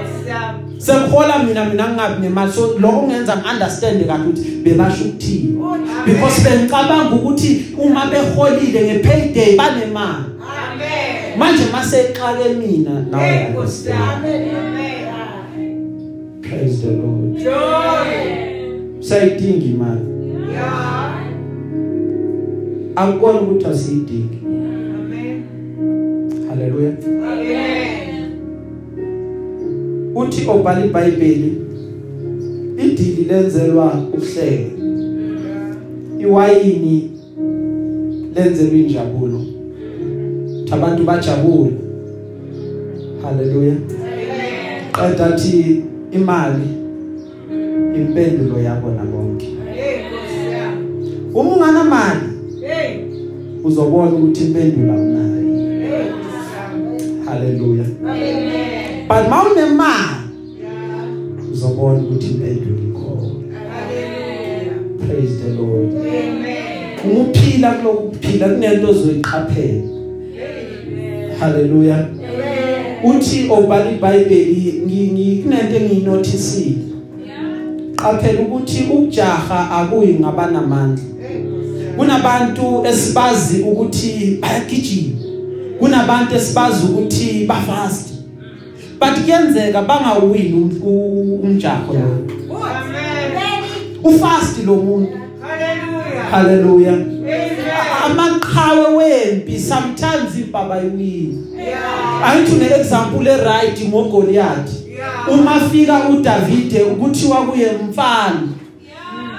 Awesome. sengihola mina mina ngingabi nemali so lokho kungenza ngiunderstand kahle ukuthi bebasho ukuthini because bengicabanga ukuthi uma beholile ngepayday banemali Amen. manje mase eqale mina nawe Hey, understand. Amen. Amen. praise the lord Joy. sayidinga imali Yeah. akukona ukuthi asiyidingi Amen. haleluya Amen. Uthi obhala iBhayibheli idili lenzelwa ukuhleka iwayini lenzelwa injabulo Ukuthi abantu bajabule haleluya qeda athi imali impendulo yabona bonke Hey, awesome. uma unganamali Hey. uzobona ukuthi impendulo awunayo Hey, awesome. haleluya Amen. But mawunemali Yeah. uzobona ukuthi impendulo ikhona Hallelujah. praise the lord Amen. Ukuphila kulokuphila kunento ozoyiqaphela. Hallelujah. Uthi obhala iBhayibheli nginento engiyinotisile. Qaphela ukuthi ukujaha akuyi ngabanamandla. Kunabantu esibazi ukuthi bayagijima. Kunabantu esibazi ukuthi bafast. But kuyenzeka bangawini umjaho lo. Amen. Ufast lo muntu. Hallelujah. Hallelujah. Amen. Amaqhawe wempi sometimes ibaba yiwini. Yeah. Ayithi une example e right ngoGoliath. Yeah. Uma fika uDavide ukuthiwa kuye mfana.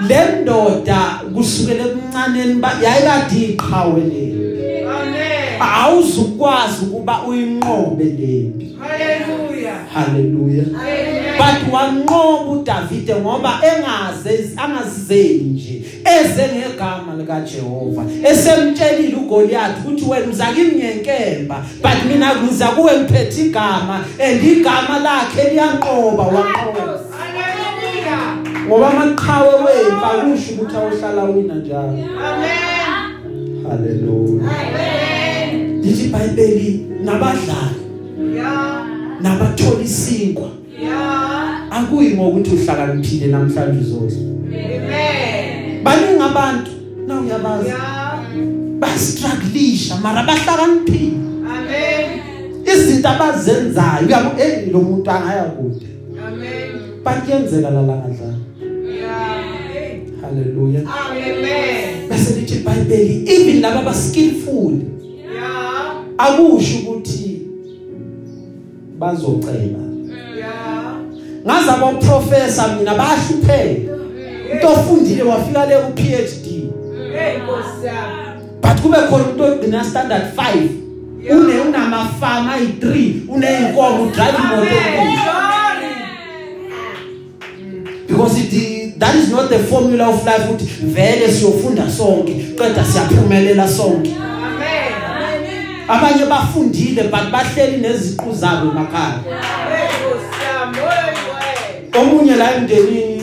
Le ndoda kusukela ekuncaneni yayikade iqhawe le. Amen. Awuzukwazi ukuba uyinqobe lempi. Hallelujah. Hallelujah. Amen. But wanqoba uDavide ngoba engaze angazizeli nje eze ngegama lika Jehova esemtshelile uGoliath ukuthi wena uza kimi ngenkemba but mina ngiza kuwe ngiphethe igama and igama lakhe liyanqoba wanqoba Hallelujah. ngoba amaqhawe wempa kusho ukuthi awuhlala wina njalo Amen. haleluya Amen. dithi iBhayibheli nabadlali Yeah. Nabathola isinkwa Yeah. akuyi ngokuthi uhlakaniphile namhlanje uzodla Amen. baningi abantu na uyabazi Yeah. bastrugglisha mara bahlakaniphile Amen. izinto abazenzayo uyabo eh lo muntu angaya kude Amen. bakuyenzeka la langadlala Yeah. haleluya Amen. bese lithi iBhayibheli even laba ba skillful Yeah. akusho ukuthi bazocela Yeah. ngazi abo professor mina bahlupheka into ofundile wafika le ku PhD Hey, Kosa. but kube khona umuntu ogcina standard 5 une unamafama ayi3 uneyinkomo udrive imoto enkulu Glory. because it that is not the formula of life ukuthi vele siyofunda sonke qeda siyaphumelela sonke. Amen. Abanye bafundile but bahleli neziqu zabo emakhaya. Omunye la emndenini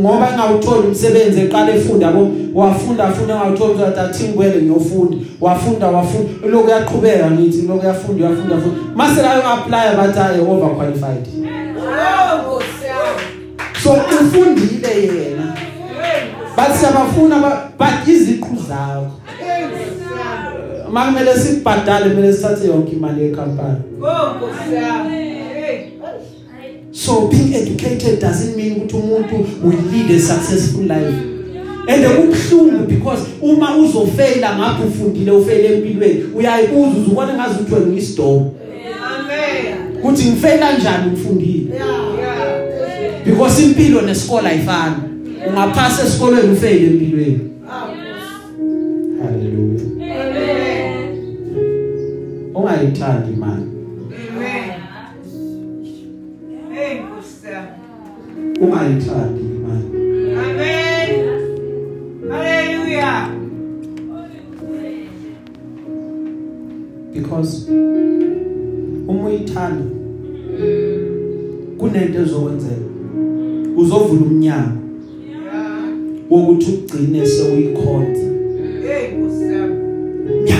ngoba engawutholi umsebenzi eqala efunda wafunda afunda engawutholi ukuthi athingwele ngiyofunda. Wafunda wafunda. Lokho yaqhubeka ngithi lokho yafunda yafunda yafunda mase la apply bathi ay over qualified. So ufundile yena. Bathi siyabafuna ba- but iziqu zakho. Hey, Kosa. makumele sibhadale kumele sithathe yonke imali yekhampani Oh, Kosa. Hey. so being educated doesn't mean ukuthi umuntu will lead a successful life and kubhlungu because uma uzofaila ngapha ufundile ufail empilweni uyayibuza uzubona ngazi ukuthi wena uyisidom Amen. ukuthi ngifail kanjani ngifundile Yeah. because impilo nesikole ayifani ungaphasa esikolweni ufail empilweni ungayithandi imali Amen. Hey, Kosa. ungayithandi imali Amen. Hallelujah. because uma uyithanda kunento ezokwenzeka uzovula umnyango Yeah. wokuthi ugcine sewuyikhonza Hey, Kosa.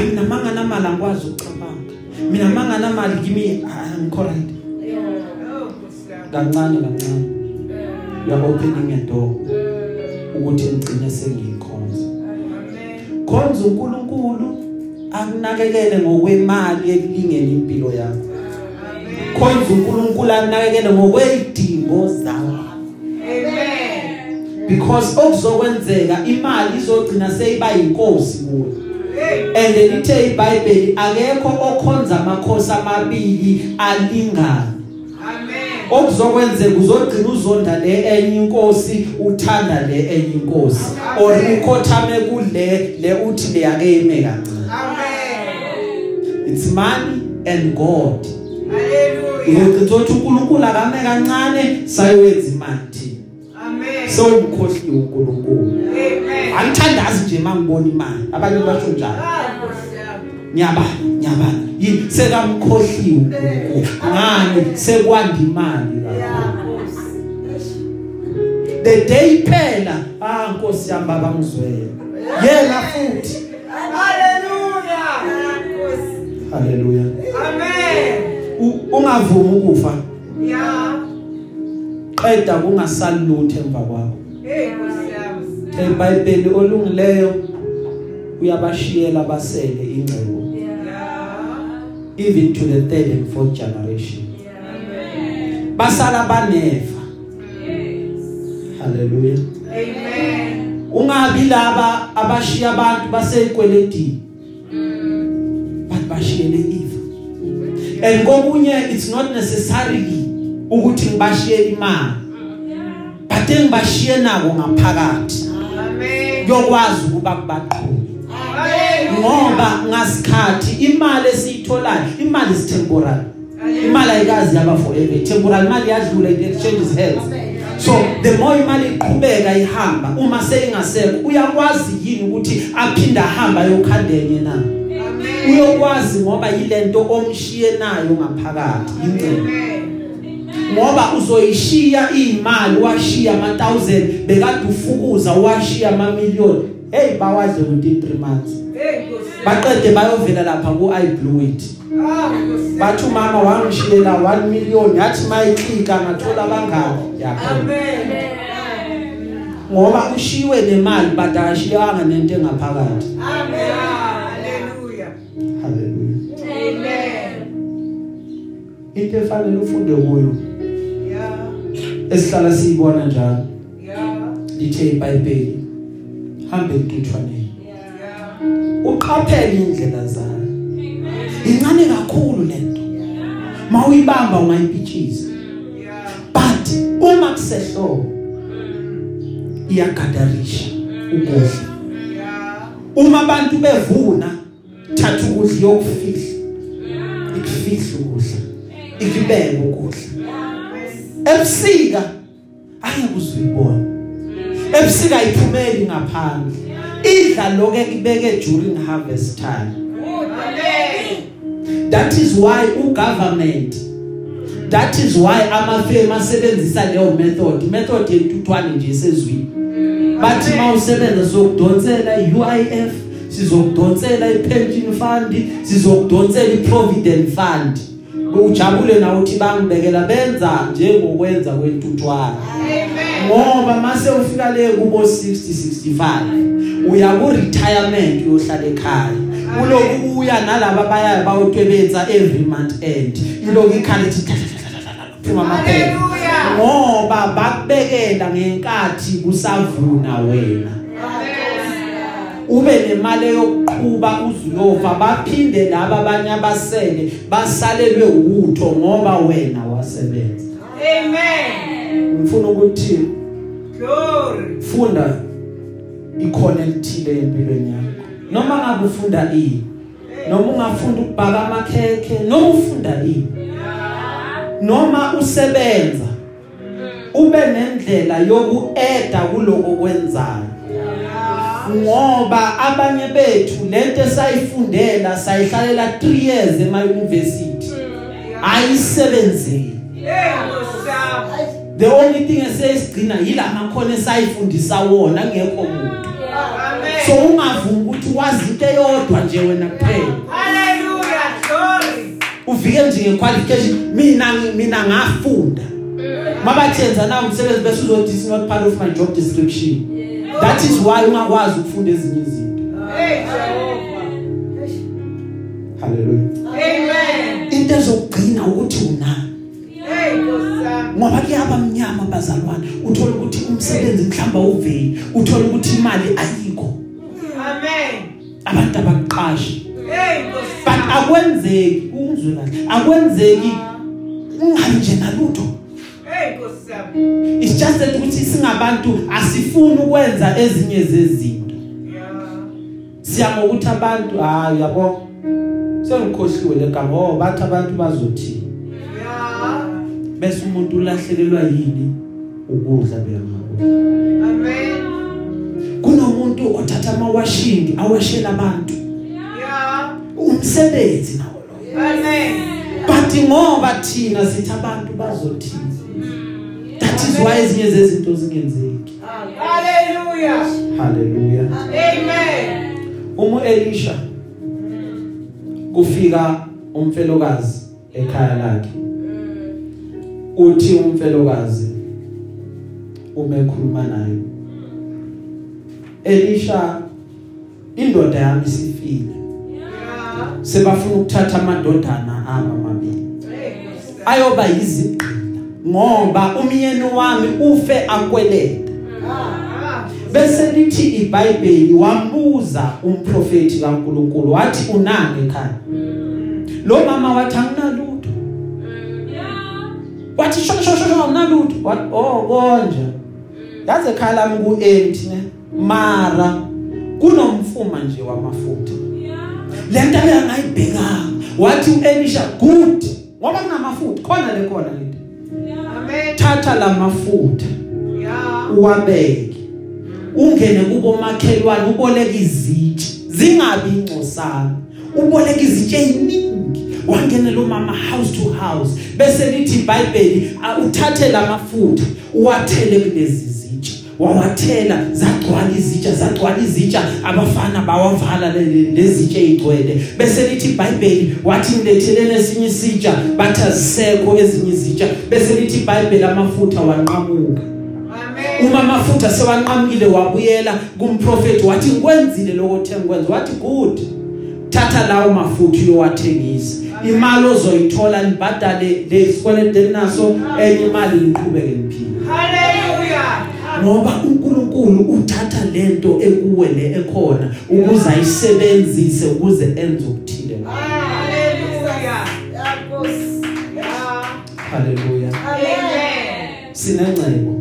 mina mangana mali angikwazi ukucabanga mina mangana mali kimi angikho right Oh, Kosa. kancane kancane you are opening a door ukuthi ngigcine sengiyikhonza Amen. khonza uNkulunkulu akunakekele ngokwemali ekulingeni impilo yakho khonza uNkulunkulu akunakekele ngokwezidingo zakho Amen. because okuzokwenzeka imali izogcina seyiba inkosi kuwe Hey. and lithe iBhayibheli akekho okhonza amakhosi amabili alingana okuzokwenzeka uzogcina uzonda le enye inkosi uthanda le enye inkosi or ukhothame kule le uthi le yake ime kancane Amen. it's money and God Hallelujah. uzogcina uthi uNkulunkulu akame kancane sayowenza imali thina Amen. sewumkhohliwe uNkulunkulu Amen. Angithandazi nje mangibona imali abanye basho njalo Kosa. nyabana nyabana yini sekamkhohliwe ngani sekwanda imali the day phela ah nkosi yami baba ngizwele yena futhi Hallelujah. haleluya Amen. Ungavumi ukufa Yeah. qeda kungasali lutho emva kwakho Hey, Nkosi. eBhayibheli olungileyo uyabashiyela basele ingcebo Yeah. even to the third and fourth generation. Basala baneva. Haleluya Amen. ungabi laba abashiya abantu baseyikweletini bathi bashiyele ifa and kokunye it's not necessarily ukuthi ngibashiye imali. But engibashiye nako ngaphakathi. Yokwazi ukuba kubaqhubi Hallelujah. ngoba ngasikhathi imali esiyitholayo imali is temporary imali ayikazi yaba forever temporary imali yadlula it exchanges hands so the more imali iqhubeka ihamba uma seyingasekho uyakwazi yini ukuthi aphinda ahamba yokhandenye na Amen. uyokwazi ngoba yilento omshiye nayo ngaphakathi ingcebo Amen. Ngoba uzoyishiya imali washiya ama 1000 bekade ufukuza washiya ama million hey bawadle within 3 months baqede bayovela lapha ku I blew it bathi umama wangishiyela 1 million yathi mayiklika ngathola abangani yakho Amen. ngoba ushiwe nemali badashiyanga nento engaphakathi Amen. Hallelujah. haleluya Amen. into efanele ufunde kuyo. Esihlala siyibona njalo. Yeah. lithe iBhayibheli hambe entuthwaneni Yeah. uqaphele indlela zayo. Incane kakhulu lento mawuyibamba ungayipitshisa. But uma kusehlobo iyagadarisha ukudla Yeah. uma abantu bevuna thatha ukudla yokufihla ikufihla ukudla. Ikubeke ukudla. Ebusika. Angeke uzuyibona. Ebusika iphumeli ngaphandle. Idla lokho ekibeke during harvest time. That is why ugovernment that is why amafirma asebenzisa leyo method. Method yentuthwane nje esezwini bathi mawusebenza sokudonsela iUIF sizokudonsela ipension fund sizokudonsela iprovident fund. Ujabule na uthi bangibekela benza njengokwenza kwentuthwane Amen. ngoba mase ufika le kubo 60 65 uya ku retirement uyohlala ekhaya uloku uya nalabo abayayo bayotwebenza every month end. Iloku ikhala ithi phuma amaphela Hallelujah. ngoba bakubekela ngenkathi kusavuna wena. Ube nemali yokuqhuba uzuyova baphinde laba abanye abasele basalelwe utho ngoba wena wasebenza. Amen. ngifuna ukuthi Glory. funda ikhono elithile empilweni yakho. Noma ngabe ufunda ini? Noma ungafunda ukubhaka amakhekhe? Noma ufunda ini? Noma usebenza? Ube nendlela yokueda kuloko kwenzayo ngoba abanye bethu lento esayifundela sayihlalela 3 years ema university ayisebenzeli Hey, Nkosi yami. the only thing esesigcina yila makhono esayifundisa wona ngekho umuntu so Amen. ungavumi ukuthi wazi into eyodwa nje wena kuphela Hallelujah. Glory. ufike nje ngequalification mina mina ngafunda mabathenza na umsebenzi bese uzothi is not part of my job description that is why ungakwazi ukufunda ezinye izinto Hey, Jehovah. haleluya Amen. into ezokugcina ukuthi unani Hey, Nkosi yami. ngoba kuyaba mnyama bazalwane uthola ukuthi umsebenzi mhlamba uveli uthola ukuthi imali ayikho Amen. abantu abakuqashi Hey, Nkosi but yami. akwenzeki ungizwe kahle akwenzeki yami. it's just that ukuthi singabantu asifuni ukwenza ezinye zezinto Yeah. siya ngokuthi abantu hayi yabo sengikhohliwe legama oh bathi abantu bazothini Yeah. bese umuntu ulahlekelwa yini ukudla beyangakudla Amen. kunomuntu othatha amawashing awashela abantu Yeah. umsebenzi nawo lo Amen. but ngoba thina sithi abantu bazothini that is why ezinye zezinto zingenzeki Hallelujah. haleluya Amen. uma Elisha kufika umfelokazi ekhaya lakhe uthi umfelokazi uma ekhuluma naye Elisha indoda yami sifile Yeah. sebafuna ukuthatha amadodana aba yami. ayoba yizigqila ngoba umyeni wami ufe akweleta bese lithi iBhayibheli wambuza umprofeti kaNkuluNkulu wathi unani ekhaya? Lo mama wathi anginalutho. Wathi sho sho sho anginalutho. Wathi oh konje. Yaze ekhaya lami kuempty ne? Mara kunomfuma nje wamafutha. Lento engayibhekanga wathi uElisha good. Ngoba kunamafutha khona le khona lento Amen. thatha lamafutha Yeah. uwabeke. Ungene kubo makhelwane uboleka izitshe zingabi ingcosana uboleka izitshe eziningi. Wangena lo mama house to house. Bese lithi iBhayibheli "Ah, uthathe lamafutha uwathele kulezi wawathela zagcwala izitsha zagcwala izitsha. Abafana bawavala le- le- lezitshe ezigcwele bese lithi iBhayibheli wathi ngilethelene esinye isitsha bathi azisekho ezinye izitsha. Bese lithi iBhayibheli amafutha wanqamuka. Amen. uma amafutha sewanqamukile wabuyela kumprofeti wathi ngikwenzile lokho othe ngikwenza. Wathi good. Thatha lawo mafutha uyowathengisa. Imali ozoyithola nibhadale lesikwelede naso enye imali niqhubeke niphile. Hallelujah. Ngoba uNkulunkulu uthatha lento ekuwe le ekhona ukuze ayisebenzise ukuze enze ukuthile Hallelujah. Yeah. haleluya Amen. sinengcebo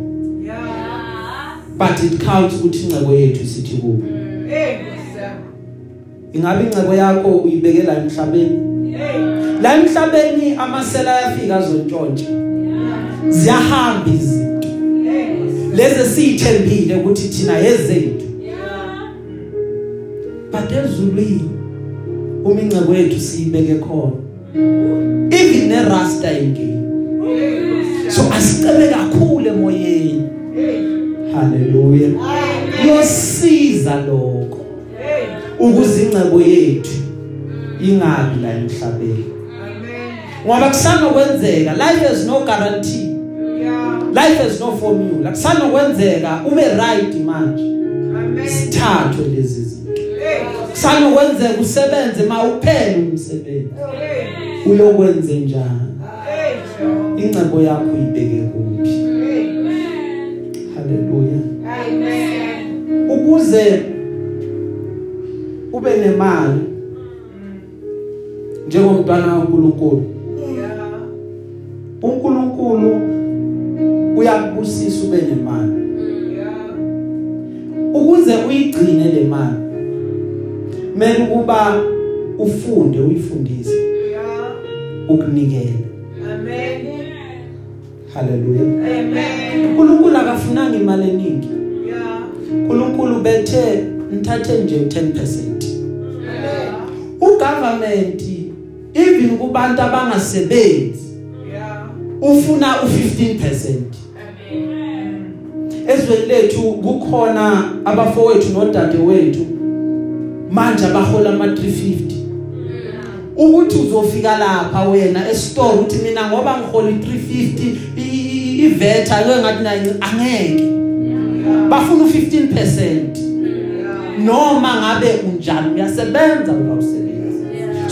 Yeah. but it counts ukuthi ingcebo yethu sithi kubo Hey, Nkosi yami. ingabe ingcebo yakho uyibekela emhlabeni Hey. la emhlabeni amasela ayafika azontshontsha ziyahamba izinto Hey, Nkosi. Lezi sithembile ukuthi thina yezethu but ezulwini uma ingcebo yethu siyibeke khona. Even nerasta ingeni Hey, Nkosi so asicebe kakhulu emoyeni. Haleluya yosiza lokho. Ukuze ingcebo yethu ingabi la emhlabeni. Amen. ngoba kusanokwenzeka life has no guarantee. Yeah. Life has no formula kusanokwenzeka ube right manje. Amen. sithathwe lezi zinto. Hey. kusanokwenzeka usebenze mawuphele umsebenzi. Uyokwenze njani? Ingcebo yakho ibeke kuphi? Haleluya Amen. ukuze ube nemali njengomntwana kaNkuluNkulu Yeah. uNkulunkulu uyakubusisa ube nemali Yeah. ukuze uyigcine le mali mele ukuba ufunde uyifundise ukunikela Amen. haleluya Amen. uNkulunkulu akafunanga imali eningi Yeah. uNkulunkulu bethe nithathe nje 10% Yeah. ugovernment even kubantu abangasebenzi Yeah. ufuna u15% ezweni lethu kukhona abafowethu nodadewethu. Manje abahola ama 350 ukuthi uzofika lapha wena estore uthi mina ngoba ngihola 350 ivet ake ngathi nayi angeke. Bafuna u15% noma ngabe unjani uyasebenza uyawusebenza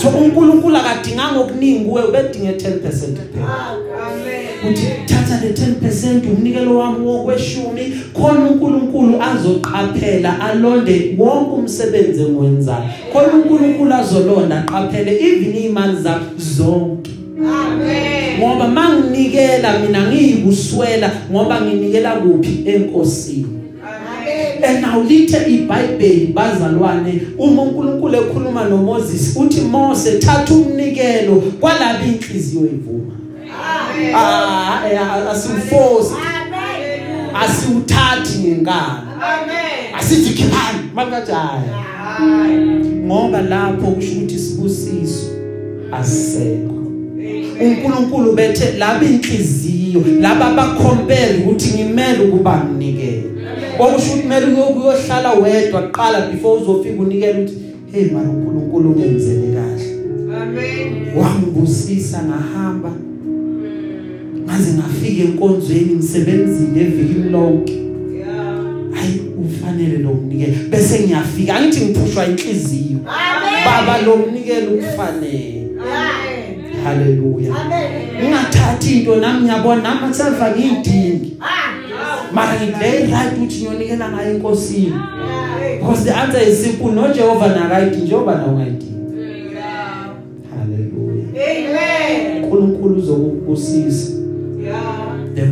so uNkulunkulu akadinganga okuningi kuwe ubedinge 10% kuphela. Amen. Uthi thatha le 10% umnikelo wami wokweshumi khona uNkulunkulu azoqaphela alonde wonke umsebenzi engiwenzayo khona uNkulunkulu azolonda aqaphele even imali zakho zonke Amen. ngoba manginikela mina ngiyibuswela ngoba nginikela kuphi enkosini Amen. and now lithe iBhayibheli bazalwane uma uNkulunkulu ekhuluma noMoses uthi Mose thatha umnikelo kwalabo inhliziyo ivuma Amen. Ah eh, asiwuforce Amen. asiwuthathi ngenkani Amen. asithi khiphani makajaya Amen. ngoba lapho kusho ukuthi sibusiso asisekho uNkulunkulu bethe laba inhliziyo laba bacompare ukuthi ngimele ukuba nginikele okusho ukuthi kumele uyohlala wedwa kuqala before uzofika unikele ukuthi hey mara uNkulunkulu ungenzele kahle Amen. wangibusisa ngahamba ngaze ngafika enkonzweni ngisebenzile evikini lonke Yeah. hayi ufanele lo mnikelo bese ngiyafika angithi ngiphushwa inhliziyo Amen. baba lo mnikelo ufanele Amen. haleluya Amen. ungathathi into nami ngiyabona nami selfa ngiyidingi Ah. mara ngidlay right ukuthi ngiyonikela ngayo enkosini Yeah. because the answer is simple no Jehovah nakayidingi njengoba na ungayidingi Yeah. haleluya Amen. uNkulunkulu uzokubusisa Yeah. the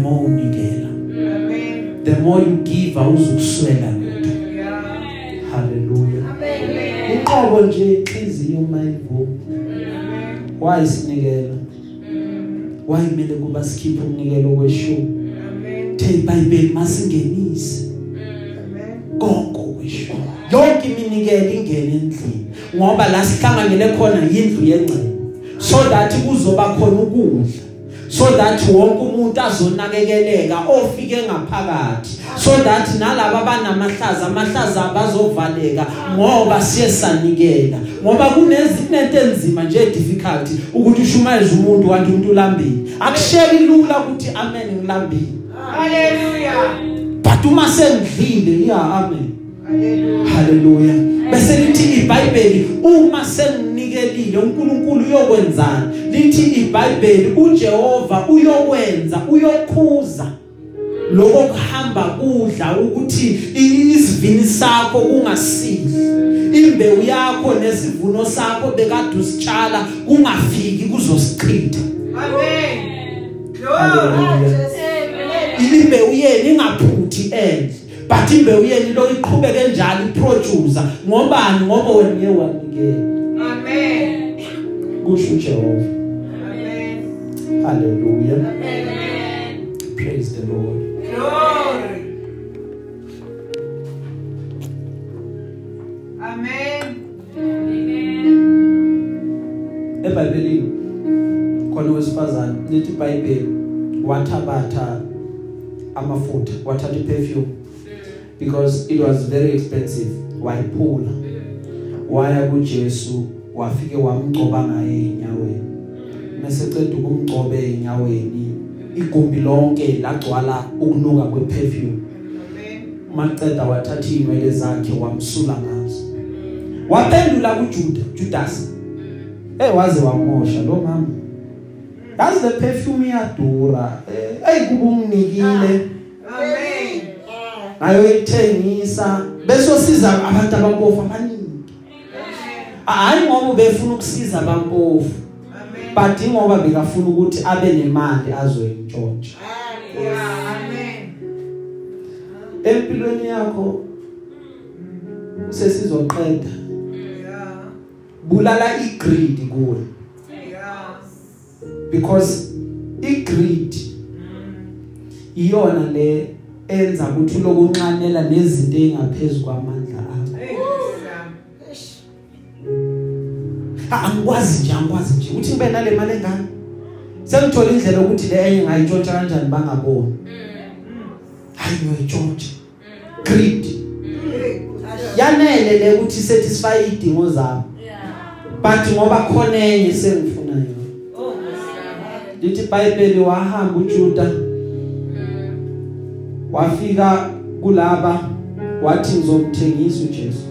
more unikela Amen. the more you give awuzukuswela lutho. Yeah. haleluya Amen. inqobo nje inhliziyo mayivuma wayisinikela. Wayimele kuba sikhiphe umnikelo kweshumi Amen. the iBhayibheli masingenise. Amen. konke kweshumi yonke iminikelo ingene endlini ngoba la sihlanganyele khona yindlu yengcebo. So that kuzoba khona ukudla. So that wonke umuntu azonakekeleka ofike ngaphakathi. So that nalabo abanamahlaza amahlaza abazovaleka ngoba siye sanikela. Ngoba kunezinto enzima nje difficult ukuthi ushumayeze umuntu kanti umuntu ulambile. Akusheki lula ukuthi amen ngilambile. Hallelujah. but uma sengidlile ya amen. Haleluya bese lithi iBhayibheli uma senginikelile uNkulunkulu uyokwenzani lithi iBhayibheli uJehova uyokwenza uyokhuza lokho kuhamba kudla ukuthi isivini sakho kungasidli imbewu yakho nesivuno sakho bekade usitshala kungafiki kuzosichitha Amen. Hallelujah. Glory. imbewu yenu ingaphuthi endle but imbewu yenu lo iqhubeke njalo iproduce ngobani ngoba wena uye wanikela Amen. Kusho uJehova Amen. haleluya Amen. praise the lord Glory. Amen. eBhayibhelini khona wesifazane lithi iBhayibheli wathabatha amafutha wathatha iperfume because it was very expensive wayiphula waya kuJesu wafike wamgcoba ngaye enyaweni meseceda ukumgcoba enyaweni igumbi lonke lagcwala ukunuka kweperfume Amen. maceda wathatha inwele zakhe wamsula ngazo waphendula kuJuda Judas eh waze wamosha lo mama yazi le perfume iyadura eh ayikuba unginikile Amen. ayoyithengisa bese osiza abantu abampofu abaningi hayi ngoba ubefuna ukusiza abampofu Amen. but ngoba bekafuna ukuthi abe nemali azoyintshontsha Yeah. Amen. empilweni yakho sesizoqeda Yeah. bulala igreed kuwe Yeah. because igreed iyona le enza ukuthi lokunxanela nezinto engaphezulu kwamandla angikwazi nje angikwazi nje. Uthi ngibe nale mali engane sengithola indlela ukuthi le enye ngayitshontsha kanjani bangaboni. Hayi ngiyoyitshontsha. Greed. Yanele le ukuthi satisfy idingo zami. But ngoba khona enye sengifuna yona. Oh. lithi iBhayibheli wahamba uJuda. Wafika kulaba wathi ngizomthengisa uJesu.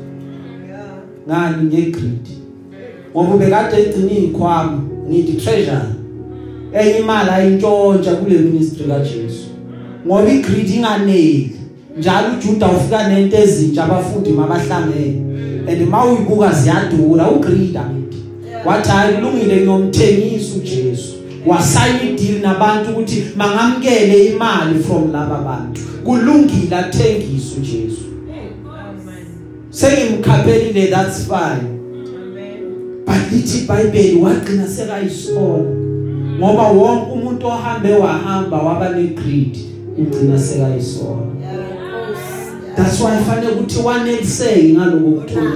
Ngani? Ngegreed. Ngoba bekade egcina izikhwama ngithi treasure. Enye imali ayintshontsha kule ministry kaJesu. Ngoba igreed inganeli njalo uJuda ufika nento ezintsha abafundi mabahlangene. And mawuyibuka ziyadura ugreed amithi wathi hayi kulungile ngiyomthengisa uJesu. Wasayina ideal nabantu ukuthi mangamkele imali from laba bantu. Kulungile athengise uJesu. Sengimkhaphelile that's fine. Amen. but lithi iBhayibheli wagcina sekayisola ngoba wonke umuntu ohambe wahamba waba negreed ugcina sekayisola that's why fanele ukuthi waneliseke ngaloko kutholile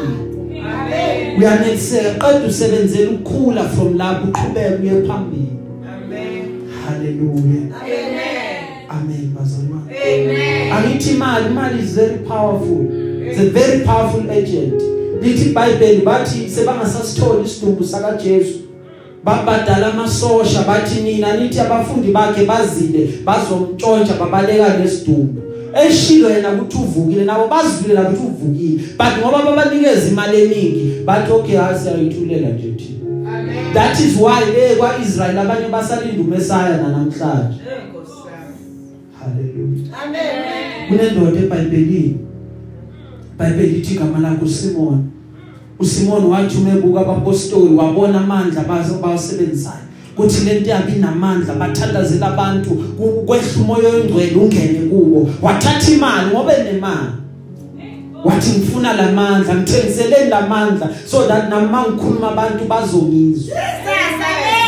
Amen. uyaneliseka qeda usebenzela ukukhula from lapho uqhubeka uye phambili haleluya Amen. amen bazalwane Amen. angithi imali imali is very powerful it's a very powerful agent lithi iBhayibheli bathi sebangasasithola isidumbu saka Jesu babadala amasosha bathi nina nithi abafundi bakhe bazile bazomtshontsha babaleka lesidumbu eshilo yena ukuthi uvukile nabo bazivile la ukuthi uvukile. But ngoba babanikeza imali eningi bathi okay hasi ayithulela nje thina. Amen. that is why le kwa Israel abanye basalinda uMesaya namhlanje Enkosi yami. hallelujah. Amen. kunendoda eBhayibhelini. iBhayibheli ithi igama lakhe Simon uSimon wathi umebuka abapostoli wabona amandla bazo bawasebenzayo kuthi lento yabi namandla bathandazela abantu ku- kwehla umoya oyingcwele ungene kubo wathatha imali ngoba enemali. Wathi ngifuna lamandla ngithengiseleni lamandla so that nami ngikhuluma abantu bazongizwa.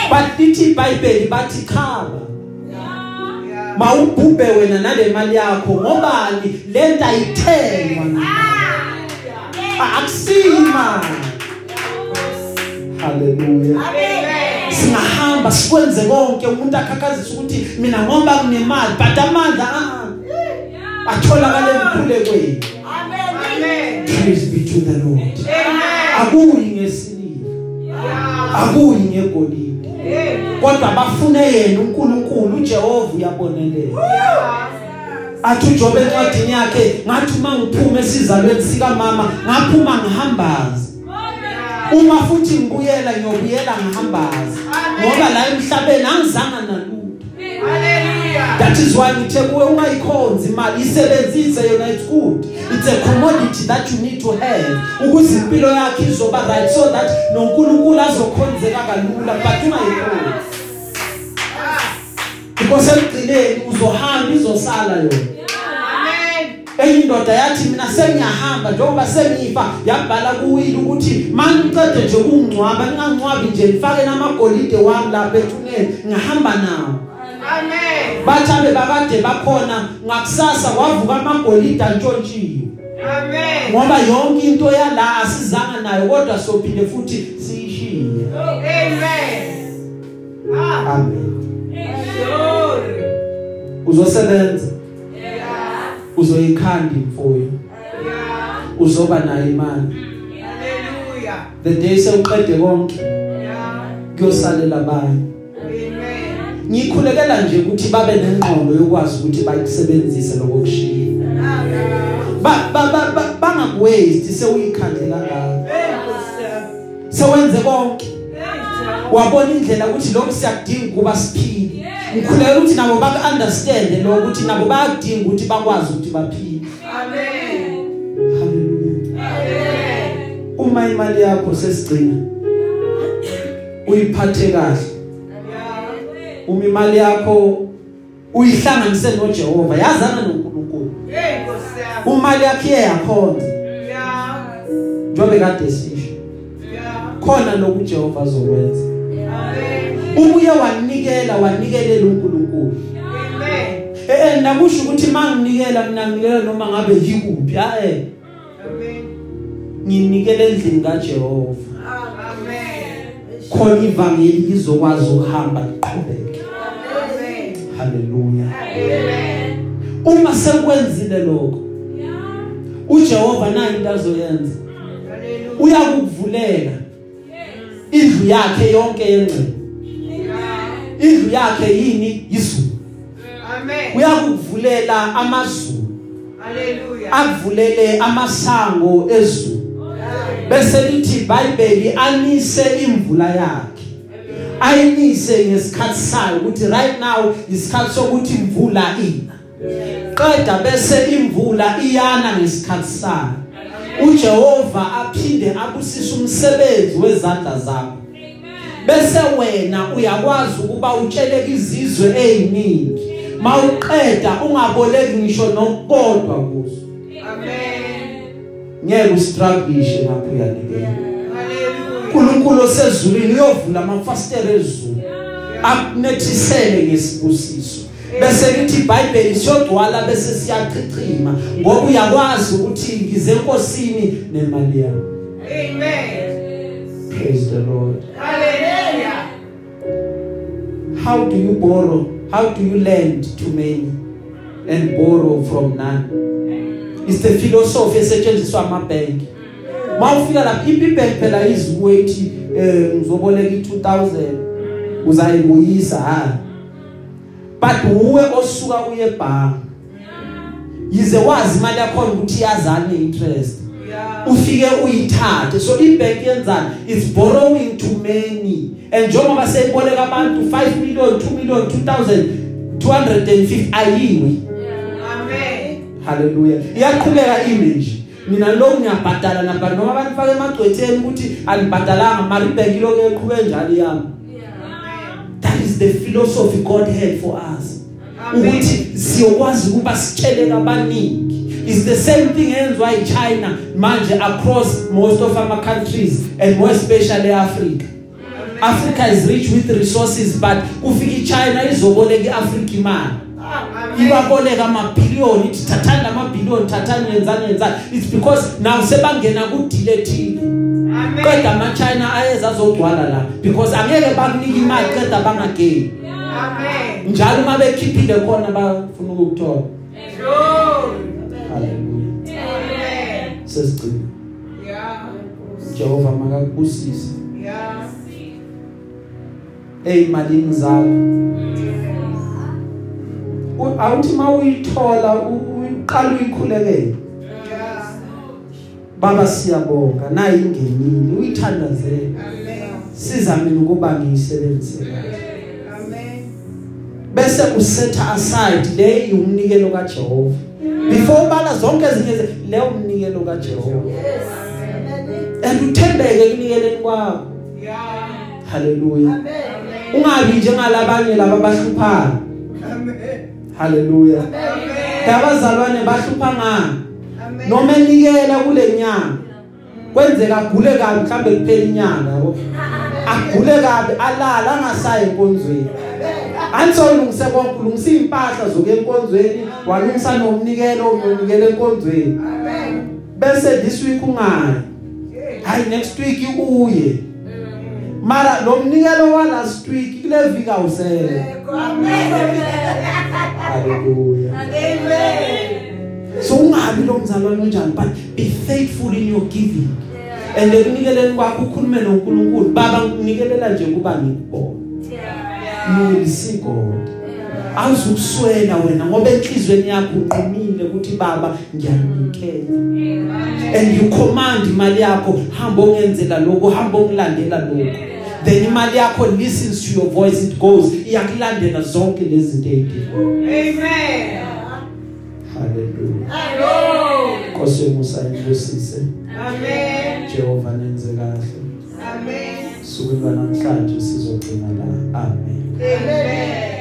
But lithi iBhayibheli bathi khaba Yeah. mawubhubhe wena nale mali yakho ngobani lento ayithengwa. Akusima haleluya singahamba sikwenze konke. Umuntu akhakhazisa ukuthi mina ngoba kunemali but amandla ah atholakala emkhulekweni Amen. praise be to the lord. Amen. akuyi ngesiliva. Yeah. akuyi ngegolide. Kodwa bafune yena uNkulunkulu uJehova uyabonelela. Athi uJobe encwadini yakhe ngathi uma ngiphuma esizalweni sika mama ngaphuma ngihambaza uma futhi ngibuyela ngiyobuyela ngihambaza ngoba la emhlabeni angizanga nalutho. Hallelujah. that is why ngithe kuwe ungayikhonzi imali isebenzise yona it's good. It's a commodity that you need to have. Ukuze impilo yakhe izoba right so that noNkulunkulu azokhonzeka kalula but ungayikhonzi. Because ekugcineni uzohamba izosala yona Amen. enye indoda yathi mina sengiyahamba njengoba sengifa yabhala kuwili ukuthi mangicede nje ukungcwaba ngingangcwabi nje ngifake namagolide wami lapha ethuneni ngihamba nawo Amen. bathabe bakade bakhona ngakusasa kwavuka amagolide antshontshiwe Amen. ngoba yonke into yala asizanga nayo kodwa sophinde futhi siyishiye Amen. Amen. Uzosebenza Yeah. uzoyikhanda imfuyo Yeah. uzoba nayo imali Hallelujah. the day sewuqede konke Yeah. kuyosalela abanye Amen. ngikhulekela nje ukuthi babe nengqondo yokwazi ukuthi bayisebenzise lokushiya Yeah. ba ba ba- ba- bangakuwaste sewuyikhandlela ngayo Enkosi yami. sewenze konke Enkosi. wabona indlela ukuthi lokho siyakudinga kuba siphile ngikhulekela ukuthi nabo baku understand lo ukuthi nabo bayakudinga ukuthi bakwazi ukuthi baphile Amen. haleluya Amen. uma imali yakho sesigcina uyiphathe kahle Yeah. uma imali yakho uyihlanganise noJehova yazana noNkulunkulu Enkosi yami. imali yakho iyakhonza Yeah. njobe kade sisho Yeah. khona lokhu Jehova azokwenza Amen. Ubuye wanikela wanikelela uNkulunkulu Amen. eh eh nakusho ukuthi manginikela mina nginikela noma ngabe yikuphi ah eh Amen. nginikele endlini kaJehova Amen. khona ivangeli lizokwazi ukuhamba liqhubeke Amen. haleluya Amen. uma sekwenzile lokho uJehova nayo into azoyenza Hallelujah. uyakuvulela indlu yakhe yonke yengcebo Yeah. Indlu yakhe yini? Izulu Amen. uyakuvulela amazulu. Hallelujah. akuvulele amasango ezulu. Bese lithi iBhayibheli anise imvula yakhe. Ayinise ngesikhathi sayo ukuthi right now isikhathi sokuthi imvula ina. Qeda bese imvula iyana ngesikhathi sayo. uJehova aphinde abusise umsebenzi wezandla zakho. Bese wena uyakwazi ukuba utsheleke izizwe eziningi mawuqeda ungaboleki ngisho nokodwa kuzo Amen. ngeke ustruggle lapho uyanikela Hallelujah. uNkulunkulu osezulwini uyovula amafasitela ezulu akunethisele ngesibusiso bese lithi iBhayibheli siyodwala bese siyachichima ngoba uyakwazi ukuthi ngize enkosini nemali yami Amen. praise the lord Hallelujah. How do you borrow? How do you lend to many and borrow from none? Is the philosophy esetshenziswa amabhenki. Mawufika lapha ibank phela izikweti eh ngizoboleka i2000 uzayibuyisa ha? But uwe osuka uye ebhanka yize wazi imali yakho ukuthi iyazana interest. Yeah. Ufike uyithathe. So ibank yenzani? Is borrowing to many. And njengoba seyiboleka abantu 5 million 2 million 2000 250 ayiwe Amen. haleluya iyaqhubeka image mina lo ngiyabhadala namba noma abantu fake emagcwetheni ukuthi anibhadalanga mari ibank lokho eqhubeka njalo yami? Amen. that is the philosophy God had for us. Amen. ukuthi siyokwazi ukuba sitsheleke abaningi is the same thing enziwa eChina manje across most of our countries and more especially Africa Africa is rich with resources but kufika iChina izoboleka iAfrica imali Amen. ibaboleka amabhillion ithi thathani lamabhillion thathani yenzani yenzani it's because now sebangena kudile thile Amen. qeda ama China ayeza azogcwala la because angeke bakunika imali qeda bangageni Amen. njalo uma bekhiphile khona bafuna ukuthola Glory. Haleluya Amen. sesigcina Yeah. Jehova makakubusise Yeah. ezimalini zakho U- awuthi mawuyithola u- uyiqala uyikhulekele Yeah. baba siyabonga nayi ingenile uyithandazele Amen. siza mina ukuba ngiyisebenzise kahle Amen. bese usetha aside le umnikelo kaJehova before ubala zonke ezinye ze- le umnikelo kaJehova and uthembeke ekunikeleni kwakho Yeah. haleluya Amen. ungabi njengalabanye laba bahluphayo Amen. haleluya Amen. abazalwane bahlupha ngani noma enikela kule nyanga kwenzeka agule kabi mhlambe kuphela inyanga yabo agule kabi alala angasayi enkonzweni ansolungise konke ulungisa impahla zoke enkonzweni walungisa nomnikelo uyonikela enkonzweni. Amen. bese this week ungayi. Hayi next week uye. Mara lo mnikelo wa last week kule vika usele haleluya. Amen. so ungabi lo mzalwane unjani but be faithful in your giving. And ekunikeleni kwakho ukhulume noNkulunkulu. Baba nginikelela nje kuba ngikubona you will see God awuzukuswela wena ngoba enhlizweni yakho uqinile ukuthi baba ngiyanikela. And you command imali yakho hamba ongenzela lokho hamba ongilandela lokho then imali yakho listens to your voice it goes. Iyakulandela zonke lezi zinto ezidinga Amen. haleluya Glory. Nkosi yomusa inkusise Amen. Jehova nenze kahle. Amen. suku namhlanje sizogcina la amen Amen.